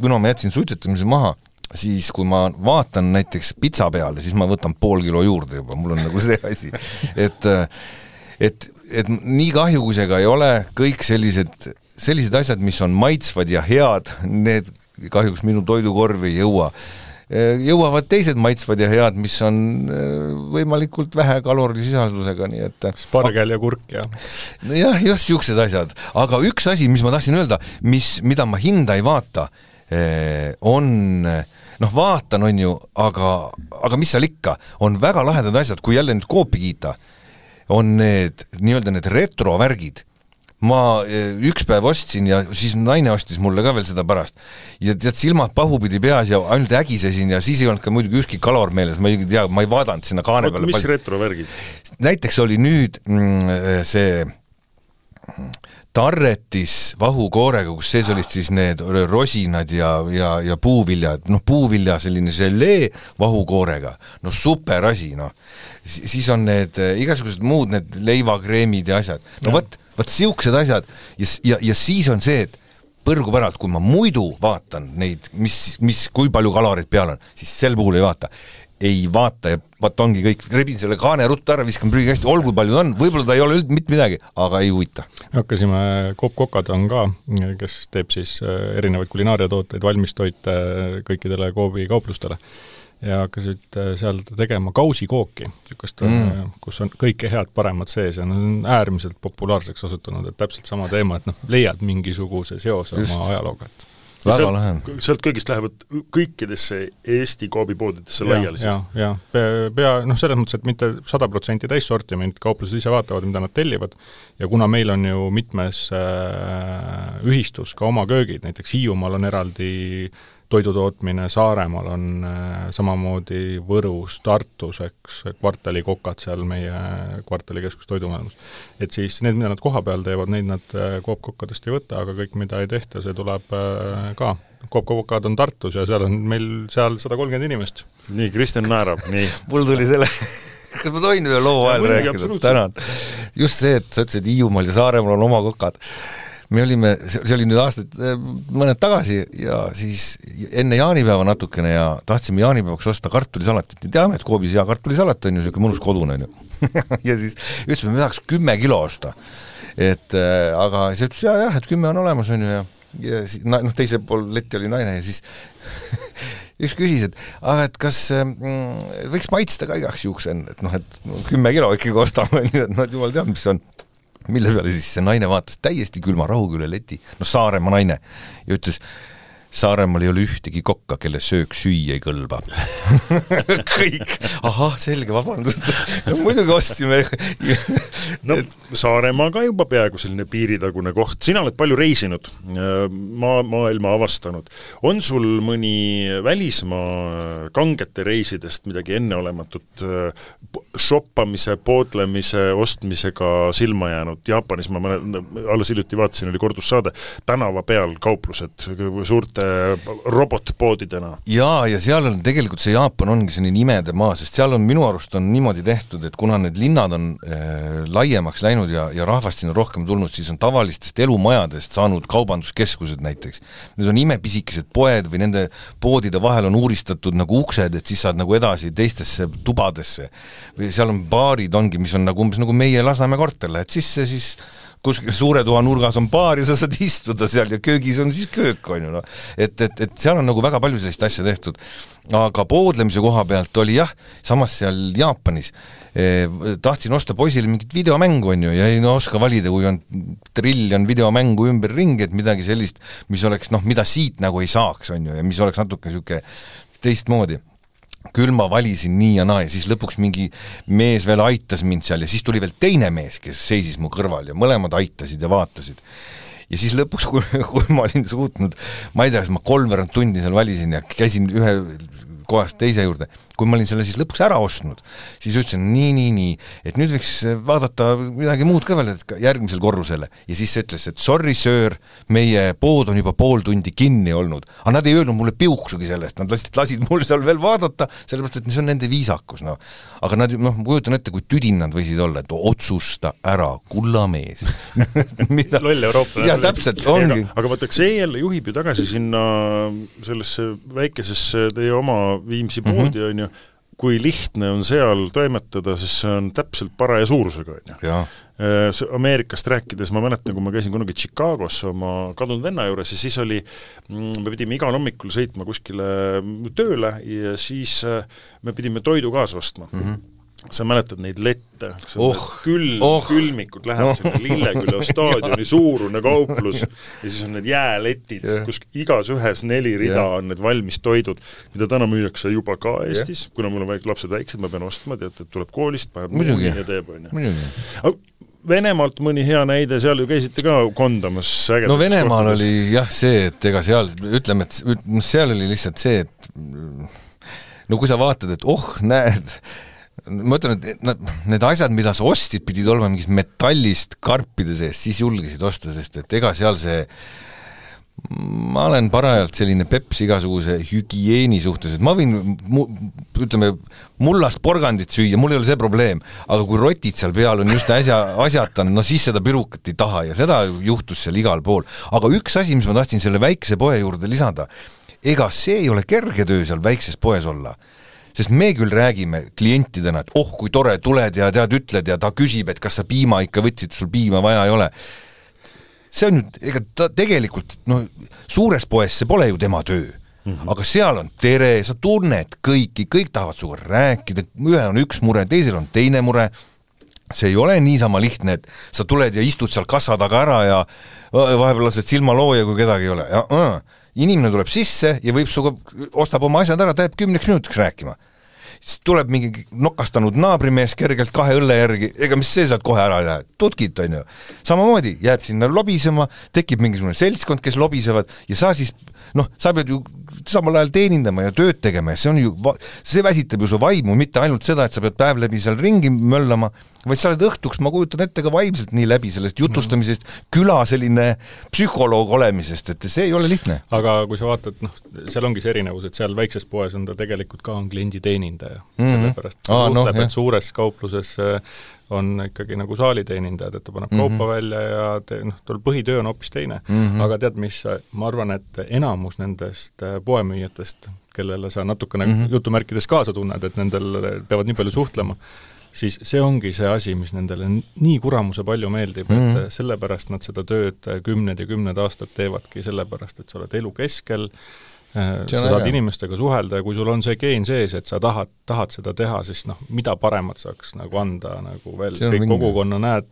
kuna ma jätsin suitsetamise maha, siis kui ma vaatan näiteks pitsa peale, siis ma võtan pool kilo juurde juba, mul on nagu see asi, et et, et nii kahju, kui see ka ei ole, kõik sellised, sellised asjad, mis on maitsvad ja head, need kahjuks minu toidukorvi ei jõua. jõuavad teised maitsvad ja head, mis on äh, võimalikult vähe kalorisisaldusega, nii et spargel ja kurk ja jah, just niisugused asjad, aga üks asi, mis ma tahtsin öelda, mis, mida ma hinda ei vaata, on noh, vaatan, on ju, aga, aga mis seal ikka, on väga lahedad asjad, kui jälle nüüd Coopi kiita on need nii-öelda need retrovärgid ma eh, üks päev ostsin ja siis naine ostis mulle ka veel seda pärast. ja tead, silmad pahupidi peas ja ainult ägisesin ja siis ei olnud ka muidugi ükski kalor meeles, ma ei tea, ma ei vaadanud sinna kaane peale. mis retrovärgid? näiteks oli nüüd mm, see tarretis vahukoorega, kus sees olid siis need rosinad ja, ja, ja puuviljad, noh puuvilja selline želee vahukoorega, no super asi, noh. siis on need eh, igasugused muud need leivakreemid ja asjad, no vot, vot niisugused asjad. ja, ja, ja siis on see, et põrgu päralt, kui ma muidu vaatan neid, mis, mis, kui palju kaloreid peal on, siis sel puhul ei vaata ei vaata ja vaat ongi kõik, rebin selle kaane ruttu ära, viskan prügikasti, olgu palju ta on, võib-olla ta ei ole üldse mitte midagi, aga ei huvita. hakkasime, Coop Kokad on ka, kes teeb siis äh, erinevaid kulinaariatooteid, valmistoite äh, kõikidele Coopi kauplustele ja hakkasid äh, seal tegema kausikooki, niisugust mm., kus on kõike head paremat sees ja nad on äärmiselt populaarseks osutunud, et täpselt sama teema, et noh, leiad mingisuguse seose oma ajalooga, et väga lahe on. sealt kõigist lähevad kõikidesse Eesti koobipoodidesse laiali siis? jah, jah, pea, pea noh, selles mõttes, et mitte sada protsenti täissortiment, kauplused ise vaatavad, mida nad tellivad, ja kuna meil on ju mitmes äh, ühistus ka oma köögid, näiteks Hiiumaal on eraldi äh, toidutootmine Saaremaal on äh, samamoodi Võrus, Tartus, eks, kvartalikokad seal meie kvartalikeskus toidumaailmas. et siis need, mida nad kohapeal teevad, neid nad äh, Coop kokkadest ei võta, aga kõik, mida ei tehta, see tuleb äh, ka. Coop kokad on Tartus ja seal on meil seal sada kolmkümmend inimest. nii, Kristjan naerab, nii [LAUGHS] mul tuli selle kas ma tohin ühe loo vahel rääkida, tänan. just see, et sa ütlesid, Hiiumaal ja Saaremaal on oma kokad me olime, see oli nüüd aastaid, äh, mõned tagasi ja siis enne jaanipäeva natukene ja tahtsime jaanipäevaks osta kartulisalatit, teame, et Coopis hea kartulisalat on ju, niisugune mõnus kodune, on ju. [LAUGHS] ja siis ütlesime, me tahaks kümme kilo osta. et äh, aga siis ütles jah, jah, et kümme on olemas, on ju, ja ja siis noh, teisel pool letti oli naine ja siis [LAUGHS] üks küsis, et aga et kas mm, võiks maitsta ka igaks juhuks enne, et noh, et kümme kilo ikkagi ostame, [LAUGHS] on ju, et noh, et jumal teab, mis see on mille peale siis see naine vaatas täiesti külma rahuga üle leti, no Saaremaa naine, ja ütles, Saaremaal ei ole ühtegi kokka, kelle söök süüa ei kõlba. [LAUGHS] Kõik, ahah, selge, vabandust. No muidugi ostsime no Saaremaa ka juba peaaegu selline piiritagune koht, sina oled palju reisinud, maa, maailma avastanud. on sul mõni välismaa kangete reisidest midagi enneolematut shoppamise, poodlemise, ostmisega silma jäänud, Jaapanis ma mõne, alles hiljuti vaatasin, oli kordussaade, tänava peal kauplused suurte robotpoodidena. jaa, ja seal on tegelikult see Jaapan ongi selline imede maa, sest seal on minu arust on niimoodi tehtud, et kuna need linnad on äh, laiemaks läinud ja, ja rahvast sinna rohkem tulnud, siis on tavalistest elumajadest saanud kaubanduskeskused näiteks. Need on imepisikesed poed või nende poodide vahel on uuristatud nagu uksed, et siis saad nagu edasi teistesse tubadesse. seal on baarid ongi, mis on nagu umbes nagu meie Lasnamäe korter, lähed sisse, siis kuskil suure toa nurgas on baar ja sa saad istuda seal ja köögis on siis köök, on ju noh. et, et, et seal on nagu väga palju sellist asja tehtud. aga poodlemise koha pealt oli jah, samas seal Jaapanis eh, tahtsin osta poisile mingit videomängu, on ju, ja ei no oska valida, kui on triljon videomängu ümberringi, et midagi sellist, mis oleks noh, mida siit nagu ei saaks, on ju, ja mis oleks natuke niisugune teistmoodi küll ma valisin nii ja naa ja siis lõpuks mingi mees veel aitas mind seal ja siis tuli veel teine mees, kes seisis mu kõrval ja mõlemad aitasid ja vaatasid. ja siis lõpuks, kui, [LAUGHS] kui ma olin suutnud, ma ei tea, kas ma kolmveerand tundi seal valisin ja käisin ühe kohast teise juurde. Kui ma olin selle siis lõpuks ära ostnud, siis ütlesin nii, nii, nii, et nüüd võiks vaadata midagi muud ka veel, et järgmisel korrusele. ja siis ta ütles, et sorry, söör, meie pood on juba pool tundi kinni olnud. aga nad ei öelnud mulle piuksugi sellest, nad lasid, lasid mul seal veel vaadata, sellepärast et see on nende viisakus, noh. aga nad, noh, ma kujutan ette, kui tüdin nad võisid olla, et otsusta ära, kullamees [LAUGHS] loll eurooplane. jah, täpselt, ongi. aga vaata, see jälle juhib ju tagasi sinna sellesse väikesesse teie oma Viimsi poodi, on ju, kui lihtne on seal toimetada, sest see on täpselt paraja suurusega, on ju. Äh, Ameerikast rääkides ma mäletan, kui ma käisin kunagi Chicagos oma kadunud venna juures ja siis oli, mm, me pidime igal hommikul sõitma kuskile tööle ja siis äh, me pidime toidu kaasa ostma mm. -hmm sa mäletad neid lette, oh, külm oh., külmikud lähevad oh. sinna Lilleküla staadioni [LAUGHS] suurune kauplus ja siis on need jääletid yeah., kus igas ühes neli rida yeah. on need valmis toidud, mida täna müüakse juba ka Eestis yeah., kuna mul on väik-, lapsed väiksed, ma pean ostma, tead, et tuleb koolist, paneb muidugi ja teeb, on ju. Venemaalt mõni hea näide, seal ju käisite ka kondamas no Venemaal kohtades. oli jah see, et ega seal, ütleme, et seal oli lihtsalt see, et no kui sa vaatad, et oh, näed, ma ütlen, et nad, need asjad, mida sa ostsid, pidid olema mingist metallist karpide sees, siis julgesid osta, sest et ega seal see ma olen parajalt selline peps igasuguse hügieeni suhtes, et ma võin mu, ütleme, mullast porgandit süüa, mul ei ole see probleem, aga kui rotid seal peal on just äsja asjatanud, no siis seda pirukat ei taha ja seda juhtus seal igal pool. aga üks asi, mis ma tahtsin selle väikese poe juurde lisada, ega see ei ole kerge töö seal väikses poes olla sest me küll räägime klientidena, et oh, kui tore, tuled ja tead, ütled ja ta küsib, et kas sa piima ikka võtsid, sul piima vaja ei ole. see on ju, ega ta tegelikult noh, suures poes see pole ju tema töö Mm -hmm. aga seal on tere, sa tunned kõiki, kõik tahavad sinuga rääkida, ühel on üks mure, teisel on teine mure, see ei ole niisama lihtne, et sa tuled ja istud seal kassa taga ära ja vahepeal lased silmalooja, kui kedagi ei ole inimene tuleb sisse ja võib sinuga, ostab oma asjad ära, ta jääb kümneks minutiks rääkima siis tuleb mingi nokastanud naabrimees kergelt kahe õlle järgi, ega mis see sealt kohe ära ei lähe, tutkit, on ju. samamoodi jääb sinna lobisema, tekib mingisugune seltskond, kes lobisevad ja sa siis noh, sa pead ju samal ajal teenindama ja tööd tegema ja see on ju, see väsitab ju su vaimu, mitte ainult seda, et sa pead päev läbi seal ringi möllama, vaid sa oled õhtuks, ma kujutan ette, ka vaimselt nii läbi sellest jutustamisest mm, -hmm. küla selline psühholoog olemisest, et see ei ole lihtne. aga kui sa vaatad, noh, seal ongi see erinevus, et seal väikses poes on ta tegelikult ka on klienditeenindaja mm, -hmm. sellepärast ta Aa, suhtleb no,, et suures kaupluses äh, on ikkagi nagu saaliteenindajad, et ta paneb mm -hmm. kaupa välja ja te, noh, tal põhitöö on hoopis teine mm. -hmm. aga tead, mis, ma arvan, et enamus nendest äh, poemüüjatest, kellele sa natukene mm -hmm. jutumärkides kaasa tunned, et nendel peavad nii palju suhtlema, siis see ongi see asi, mis nendele nii kuramuse palju meeldib mm, -hmm. et mhm. sellepärast nad seda tööd kümned ja kümned aastad teevadki, sellepärast et sa oled elu keskel, sa saad äge. inimestega suhelda ja kui sul on see geen sees, et sa tahad, tahad seda teha, siis noh, mida paremat saaks nagu anda nagu veel, kõik mingi... kogukonna näed,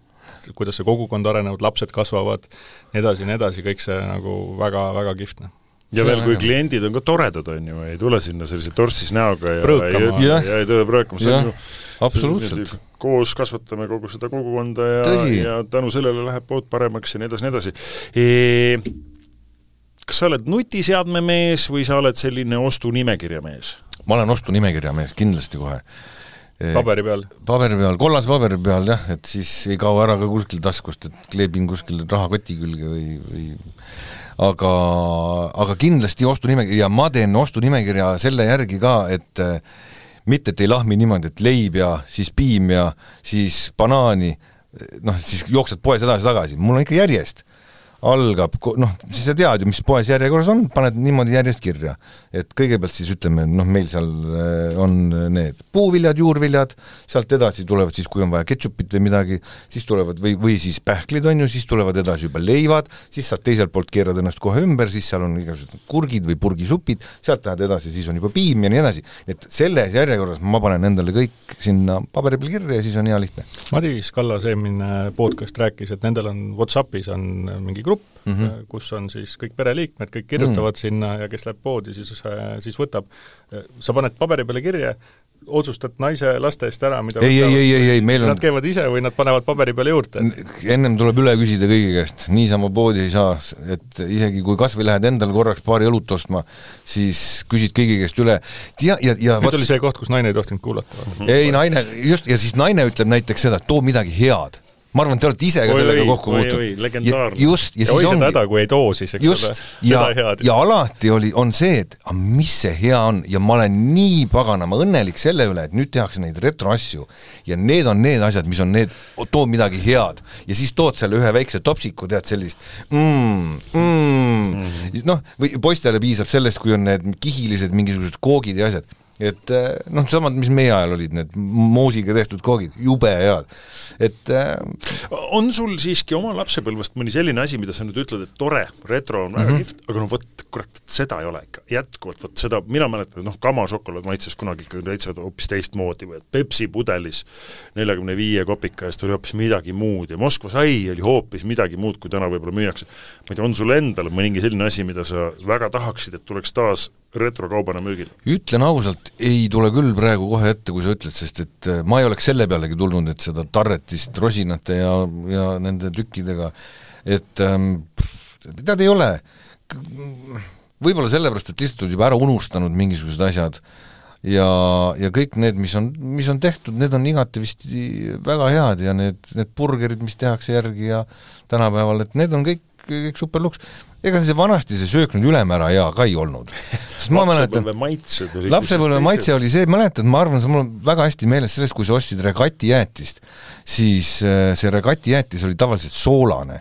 kuidas see kogukond areneb, lapsed kasvavad, nii edasi, nii edasi, kõik see nagu väga, väga kihvt, noh. Ja see veel, kui kliendid on ka toredad, on ju, ei tule sinna sellise torsis näoga ja, ja, ja, ja ei tule prõõkama, see on ju absoluutselt. koos kasvatame kogu seda kogukonda ja, ja tänu sellele läheb pood paremaks ja nii edasi, nii edasi. E,. kas sa oled nutiseadme mees või sa oled selline ostunimekirja mees? ma olen ostunimekirja mees, kindlasti kohe paberi peal? paberi peal, kollase paberi peal jah, et siis ei kao ära ka kuskil taskust, et kleebin kuskil rahakoti külge või, või aga, aga kindlasti ostunimekirja, ma teen ostunimekirja selle järgi ka, et äh, mitte et ei lahmi niimoodi, et leib ja siis piim ja siis banaani, noh, siis jooksed poes edasi-tagasi, mul on ikka järjest. Algab, noh, siis sa tead ju, mis poes järjekorras on, paned niimoodi järjest kirja. et kõigepealt siis ütleme, noh, meil seal äh, on need puuviljad, juurviljad, sealt edasi tulevad siis, kui on vaja ketšupit või midagi, siis tulevad või, või siis pähklid, on ju, siis tulevad edasi juba leivad, siis saad teiselt poolt keerad ennast kohe ümber, siis seal on igasugused kurgid või purgisupid, sealt lähed edasi, siis on juba piim ja nii edasi. et selles järjekorras ma panen endale kõik sinna paberi peal kirja ja siis on hea lihtne. Madis Kallas eelmine podcast rääkis, et nendel on Whatsappis on mingi grupp, mm, -hmm. kus on siis kõik pereliikmed, kõik kirjutavad mm -hmm. sinna ja kes läheb poodi, siis, siis võtab, sa paned paberi peale kirja, otsustad naise laste eest ära, mida ei, ei, ei, ei, ei, meil on Nad käivad ise või nad panevad paberi peale juurde? ennem tuleb üle küsida kõigi käest, niisama poodi ei saa, et isegi kui kas või lähed endale korraks paari õlut ostma, siis küsid kõigi käest üle, ja, ja, ja nüüd oli see koht, kus naine ei tohtinud kuulata. ei, naine, just, ja siis naine ütleb näiteks seda, et too midagi head ma arvan, te olete ise ka oi, sellega oi, kokku puutunud. just, ja, ja siis ongi. häda, kui ei too siis, eks just, ole, ja, ja alati oli, on see, et aga mis see hea on? Ja ma olen nii paganama õnnelik selle üle, et nüüd tehakse neid retroasju. Ja need on need asjad, mis on need, too midagi head. Ja siis tood selle ühe väikse topsiku, tead sellist mm, mm. mm. noh, või poistele piisab sellest, kui on need kihilised mingisugused koogid ja asjad et eh, noh, samad, mis meie ajal olid, need moosiga tehtud koogid, jube head, et äh, on sul siiski oma lapsepõlvest mõni selline asi, mida sa nüüd ütled, et tore, retro on väga mm -hmm. kihvt, aga no vot, kurat, seda ei ole ikka, jätkuvalt, vot seda, mina mäletan, noh, kamašokolaad maitses kunagi ikka täitsa hoopis teistmoodi või et Pepsi pudelis neljakümne viie kopika eest oli hoopis midagi muud ja Moskva sai oli hoopis midagi muud, kui täna võib-olla müüakse. ma ei tea, on sul endal mõningi selline asi, mida sa väga tahaksid, et tuleks taas retrokaubana müügile? ütlen ausalt, ei tule küll praegu kohe ette, kui sa ütled, sest et äh, ma ei oleks selle pealegi tulnud, et seda tarretist rosinate ja, ja nende tükkidega, et ähm, tead, ei ole, võib-olla sellepärast, et lihtsalt oled juba ära unustanud mingisugused asjad ja, ja kõik need, mis on, mis on tehtud, need on igati vist väga head ja need, need burgerid, mis tehakse järgi ja tänapäeval, et need on kõik, kõik super luks ega see vanasti see söök nüüd ülemäära hea ka ei olnud. sest ma mäletan, lapsepõlve maitse oli see, mäletad, ma arvan, see mul on väga hästi meeles sellest, kui sa ostsid regati jäätist, siis äh, see regati jäätis oli tavaliselt soolane.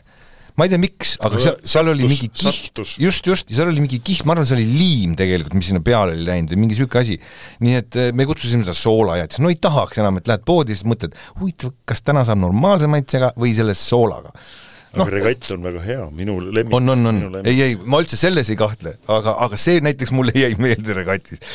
Ma ei tea, miks, aga seal, seal oli mingi kiht, just, just, seal oli mingi kiht, ma arvan, see oli liim tegelikult, mis sinna peale oli läinud või mingi niisugune asi. nii et äh, me kutsusime seda soolajäätis, no ei tahaks enam, et lähed poodi, siis mõtled, huvitav, kas täna saab normaalse maitsega või selle soolaga aga no. regatt on väga hea, minu lemmik. on, on, on, ei, ei, ma üldse selles ei kahtle, aga, aga see näiteks mulle jäi meelde regatist.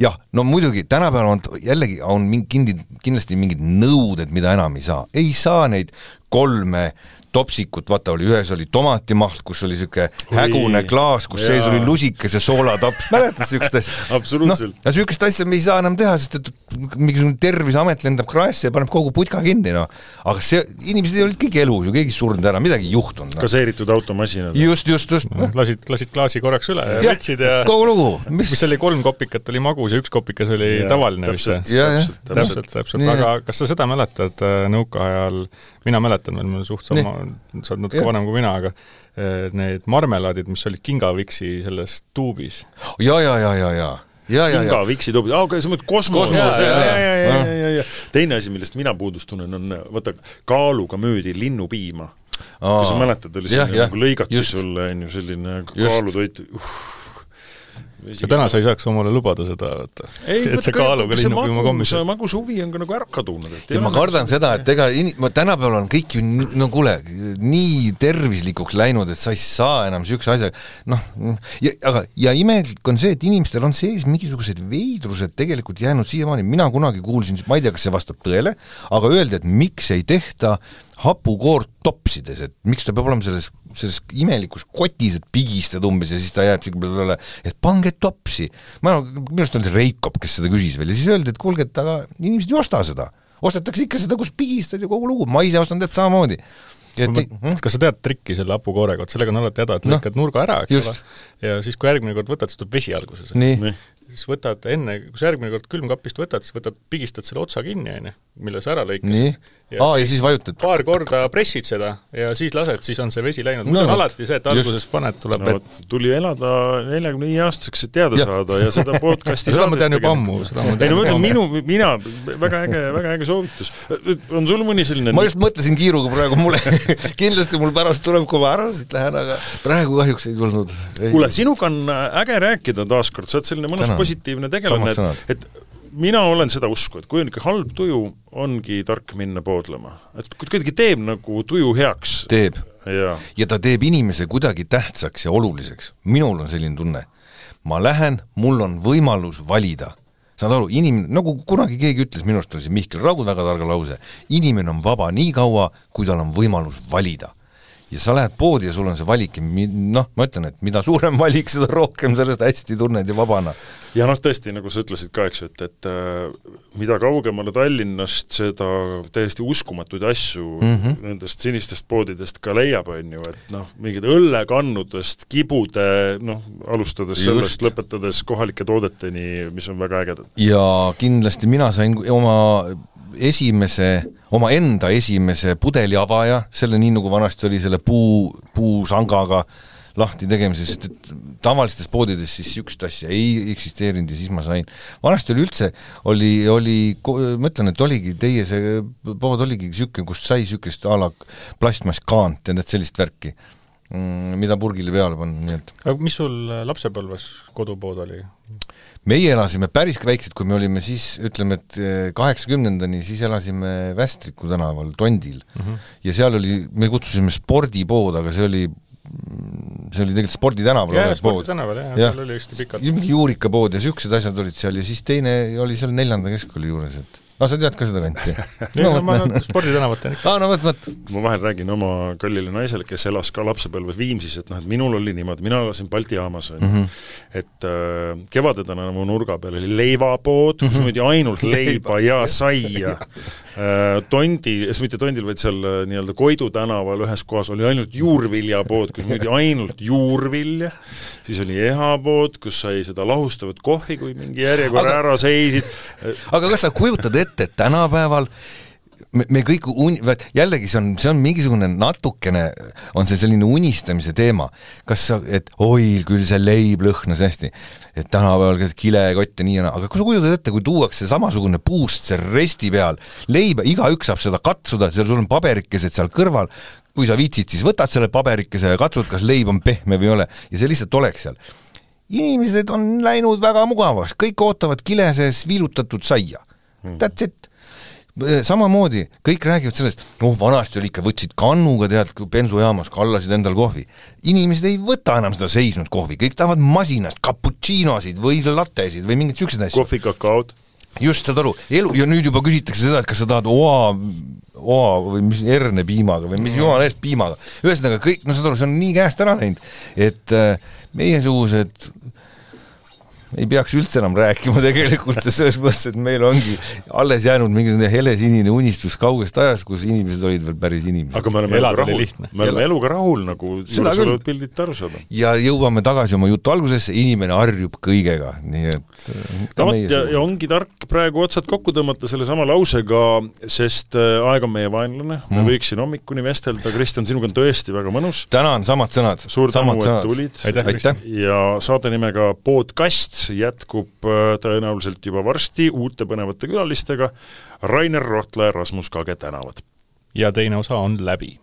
jah, no muidugi, tänapäeval on jällegi, on mingi, kindlasti mingid nõuded, mida enam ei saa, ei saa neid kolme topsikut, vaata oli, ühes oli tomatimahl, kus oli niisugune hägune klaas, kus jaa. sees oli lusikas [LAUGHS] ja soolatops, mäletad niisugust asja? absoluutselt no,. niisugust asja me ei saa enam teha, sest et mingisugune Terviseamet lendab kraesse ja paneb kogu putka kinni, noh. aga see, inimesed olid kõik elus ju, keegi surnud ära, midagi ei juhtunud no.. kaseeritud automasinad. just, just, just no,. lasid, lasid klaasi korraks üle ja võtsid ja kogu lugu. mis, oli, kolm kopikat oli magus ja üks kopikas oli ja, tavaline vist? täpselt, täpselt, täpselt, aga kas sa seda mäletad äh, nõukaajal mina mäletan veel, me suht sama, sa oled natuke vanem kui mina, aga eh, need marmelaadid, mis olid kingaviksi selles tuubis. ja, ja, ja, ja, ja ja, ja, kinga, viksi tuubid, aa, okei, sa mõtled kosmos, teine asi, millest mina puudust tunnen, on vaata, kaaluga müüdi linnupiima. kas sa mäletad, oli selline nagu lõigati sulle, on ju, selline kaalutoit, uh ja täna sa ei saaks omale lubada seda, vaata. et see kaaluga linnupiima kommis. see magushuvi on ka nagu ära kadunud. ja ma kardan seda, et ega in-, tänapäeval on kõik ju nii, no kuule, nii tervislikuks läinud, et sa ei saa enam niisuguse asjaga, noh, ja aga, ja imelik on see, et inimestel on sees mingisugused veidrused tegelikult jäänud siiamaani, mina kunagi kuulsin, ma ei tea, kas see vastab tõele, aga öeldi, et miks ei tehta hapukoort topsides, et miks ta peab olema selles selles imelikus kotis, et pigistad umbes ja siis ta jääb siuke peale, et pange topsi. ma, minu arust oli Reikop, kes seda küsis veel ja siis öeldi, et kuulge, et aga inimesed ei osta seda. ostetakse ikka seda, kus pigistad ja kogu lugu, ma ise ostan täpselt samamoodi et hm? kas sa tead trikki selle hapukoorega, vot sellega on alati häda, et no, lõikad nurga ära, eks just. ole, ja siis, kui järgmine kord võtad, siis tuleb vesi alguses. siis võtad enne, kui sa järgmine kord külmkapist võtad, siis võtad, pigistad selle otsa kinni, on ju, mille sa ära lõikasid, Aa, ja siis vajutad. paar korda pressid seda ja siis lased, siis on see vesi läinud no,. muidu on alati see, et alguses just. paned, tuleb no, vett. tuli elada neljakümne viie aastaseks, et teada ja. saada ja seda [LAUGHS] podcast'i seda ma tean juba ammu, seda ma tean. ei no ma ütlen, minu, mina, väga äge, väga äge soovitus. on sul mõni selline ma just mõtlesin kiiruga praegu, mulle [LAUGHS] kindlasti mul pärast tuleb, kui ma ära siit lähen, aga praegu kahjuks ei tulnud. kuule, sinuga on äge rääkida taaskord, sa oled selline mõnus Tänan. positiivne tegelane, et, et mina olen seda usku, et kui on ikka halb tuju, ongi tark minna poodlema. et kuidagi teeb nagu tuju heaks. teeb. ja ta teeb inimese kuidagi tähtsaks ja oluliseks. minul on selline tunne. ma lähen, mul on võimalus valida. saad aru, inimene, nagu kunagi keegi ütles, minu arust oli see Mihkel Raud väga targa lause, inimene on vaba nii kaua, kui tal on võimalus valida ja sa lähed poodi ja sul on see valik ja noh, ma ütlen, et mida suurem [LAUGHS] valik, seda rohkem sellest hästi tunned ja vabana. ja noh, tõesti, nagu sa ütlesid ka, eks ju, et, et äh, mida kaugemale Tallinnast, seda täiesti uskumatuid asju mm -hmm. nendest sinistest poodidest ka leiab, on ju, et noh, mingid õllekannudest, kibude, noh, alustades Just. sellest, lõpetades kohalike toodeteni, mis on väga ägedad. ja kindlasti mina sain oma esimese, omaenda esimese pudeliavaja, selle nii, nagu vanasti oli selle puu, puusangaga lahti tegemise, sest et tavalistes poodides siis niisugust asja ei eksisteerinud ja siis ma sain. vanasti oli üldse, oli, oli, ma ütlen, et oligi teie see pood oligi niisugune, kust sai niisugust a la plastmasskaant ja need sellist värki, mm, mida purgile peale panna, nii et aga mis sul lapsepõlves kodupood oli? Meie elasime päris väiksed, kui me olime siis, ütleme, et eh, kaheksakümnendani, siis elasime Västriku tänaval Tondil mm. -hmm. ja seal oli, me kutsusime spordipood, aga see oli see oli tegelikult sporditänavatel olev pood. jah ja., seal oli hästi pikalt. mingi juurikapood ja niisugused asjad olid seal ja siis teine oli seal neljanda keskkooli juures, et aa, sa tead ka seda kanti? no, no, ma sporditänavat tean ikka. aa, no vot, vot. ma vahel räägin oma kallile naisele, kes elas ka lapsepõlves Viimsis, et noh, et minul oli niimoodi, mina elasin Balti jaamas, on ju, mhm. et äh, kevadedena mu nurga peal oli leivapood, kus müüdi ainult [LAUGHS] leiba ja saia äh,. Tondi, mitte Tondil, vaid seal äh, nii-öelda Koidu tänaval ühes kohas oli ainult juurviljapood, kus müüdi ainult juurvilja, siis oli ehapood, kus sai seda lahustavat kohvi, kui mingi järjekorra aga... ära seisid. aga kas sa kujutad ette, et tänapäeval me, me kõik un-, jällegi see on, see on mingisugune natukene, on see selline unistamise teema. kas sa, et oi, küll see leib lõhnas hästi, et tänapäeval kilekott ja nii ja naa, aga kui sa kujutad ette, kui tuuakse samasugune puust seal resti peal, leiba, igaüks saab seda katsuda, seal sul on paberikesed seal kõrval, kui sa viitsid, siis võtad selle paberikese ja katsud, kas leib on pehme või ei ole ja see lihtsalt oleks seal. inimesed on läinud väga mugavaks, kõik ootavad kile sees viilutatud saia Hmm. That's it samamoodi, kõik räägivad sellest, noh vanasti oli ikka, võtsid kannuga tead, bensujaamas, kallasid endal kohvi. inimesed ei võta enam seda seisnud kohvi, kõik tahavad masinast cappuccinosid või lattesid või mingeid niisuguseid asju. kohvikakaod. just, saad aru, elu, ja nüüd juba küsitakse seda, et kas sa tahad oa, oa või mis hernepiimaga või mis jumala eest piimaga. ühesõnaga kõik, no saad aru, see on nii käest ära läinud, et äh, meiesugused ei peaks üldse enam rääkima [LAUGHS] tegelikult selles mõttes, et meil ongi alles jäänud mingisugune helesinine unistus kaugest ajast, kus inimesed olid veel päris inimesed. aga me oleme eluga rahul, me oleme eluga rahul, nagu juures olevad pildid aru saada. ja jõuame tagasi oma jutu algusesse, inimene harjub kõigega, nii et no vot, ja, ja ongi tark praegu otsad kokku tõmmata sellesama lausega, sest äh, aeg on meie vaenlane mm., me võiks siin hommikuni vestelda, Kristjan, sinuga on tõesti väga mõnus. tänan, samad sõnad. suur tänu, et tulid. ja saate nimega Podcast jätkub äh, tõenäoliselt juba varsti uute põnevate külalistega, Rainer Rohtla ja Rasmus Kage tänavad. ja teine osa on läbi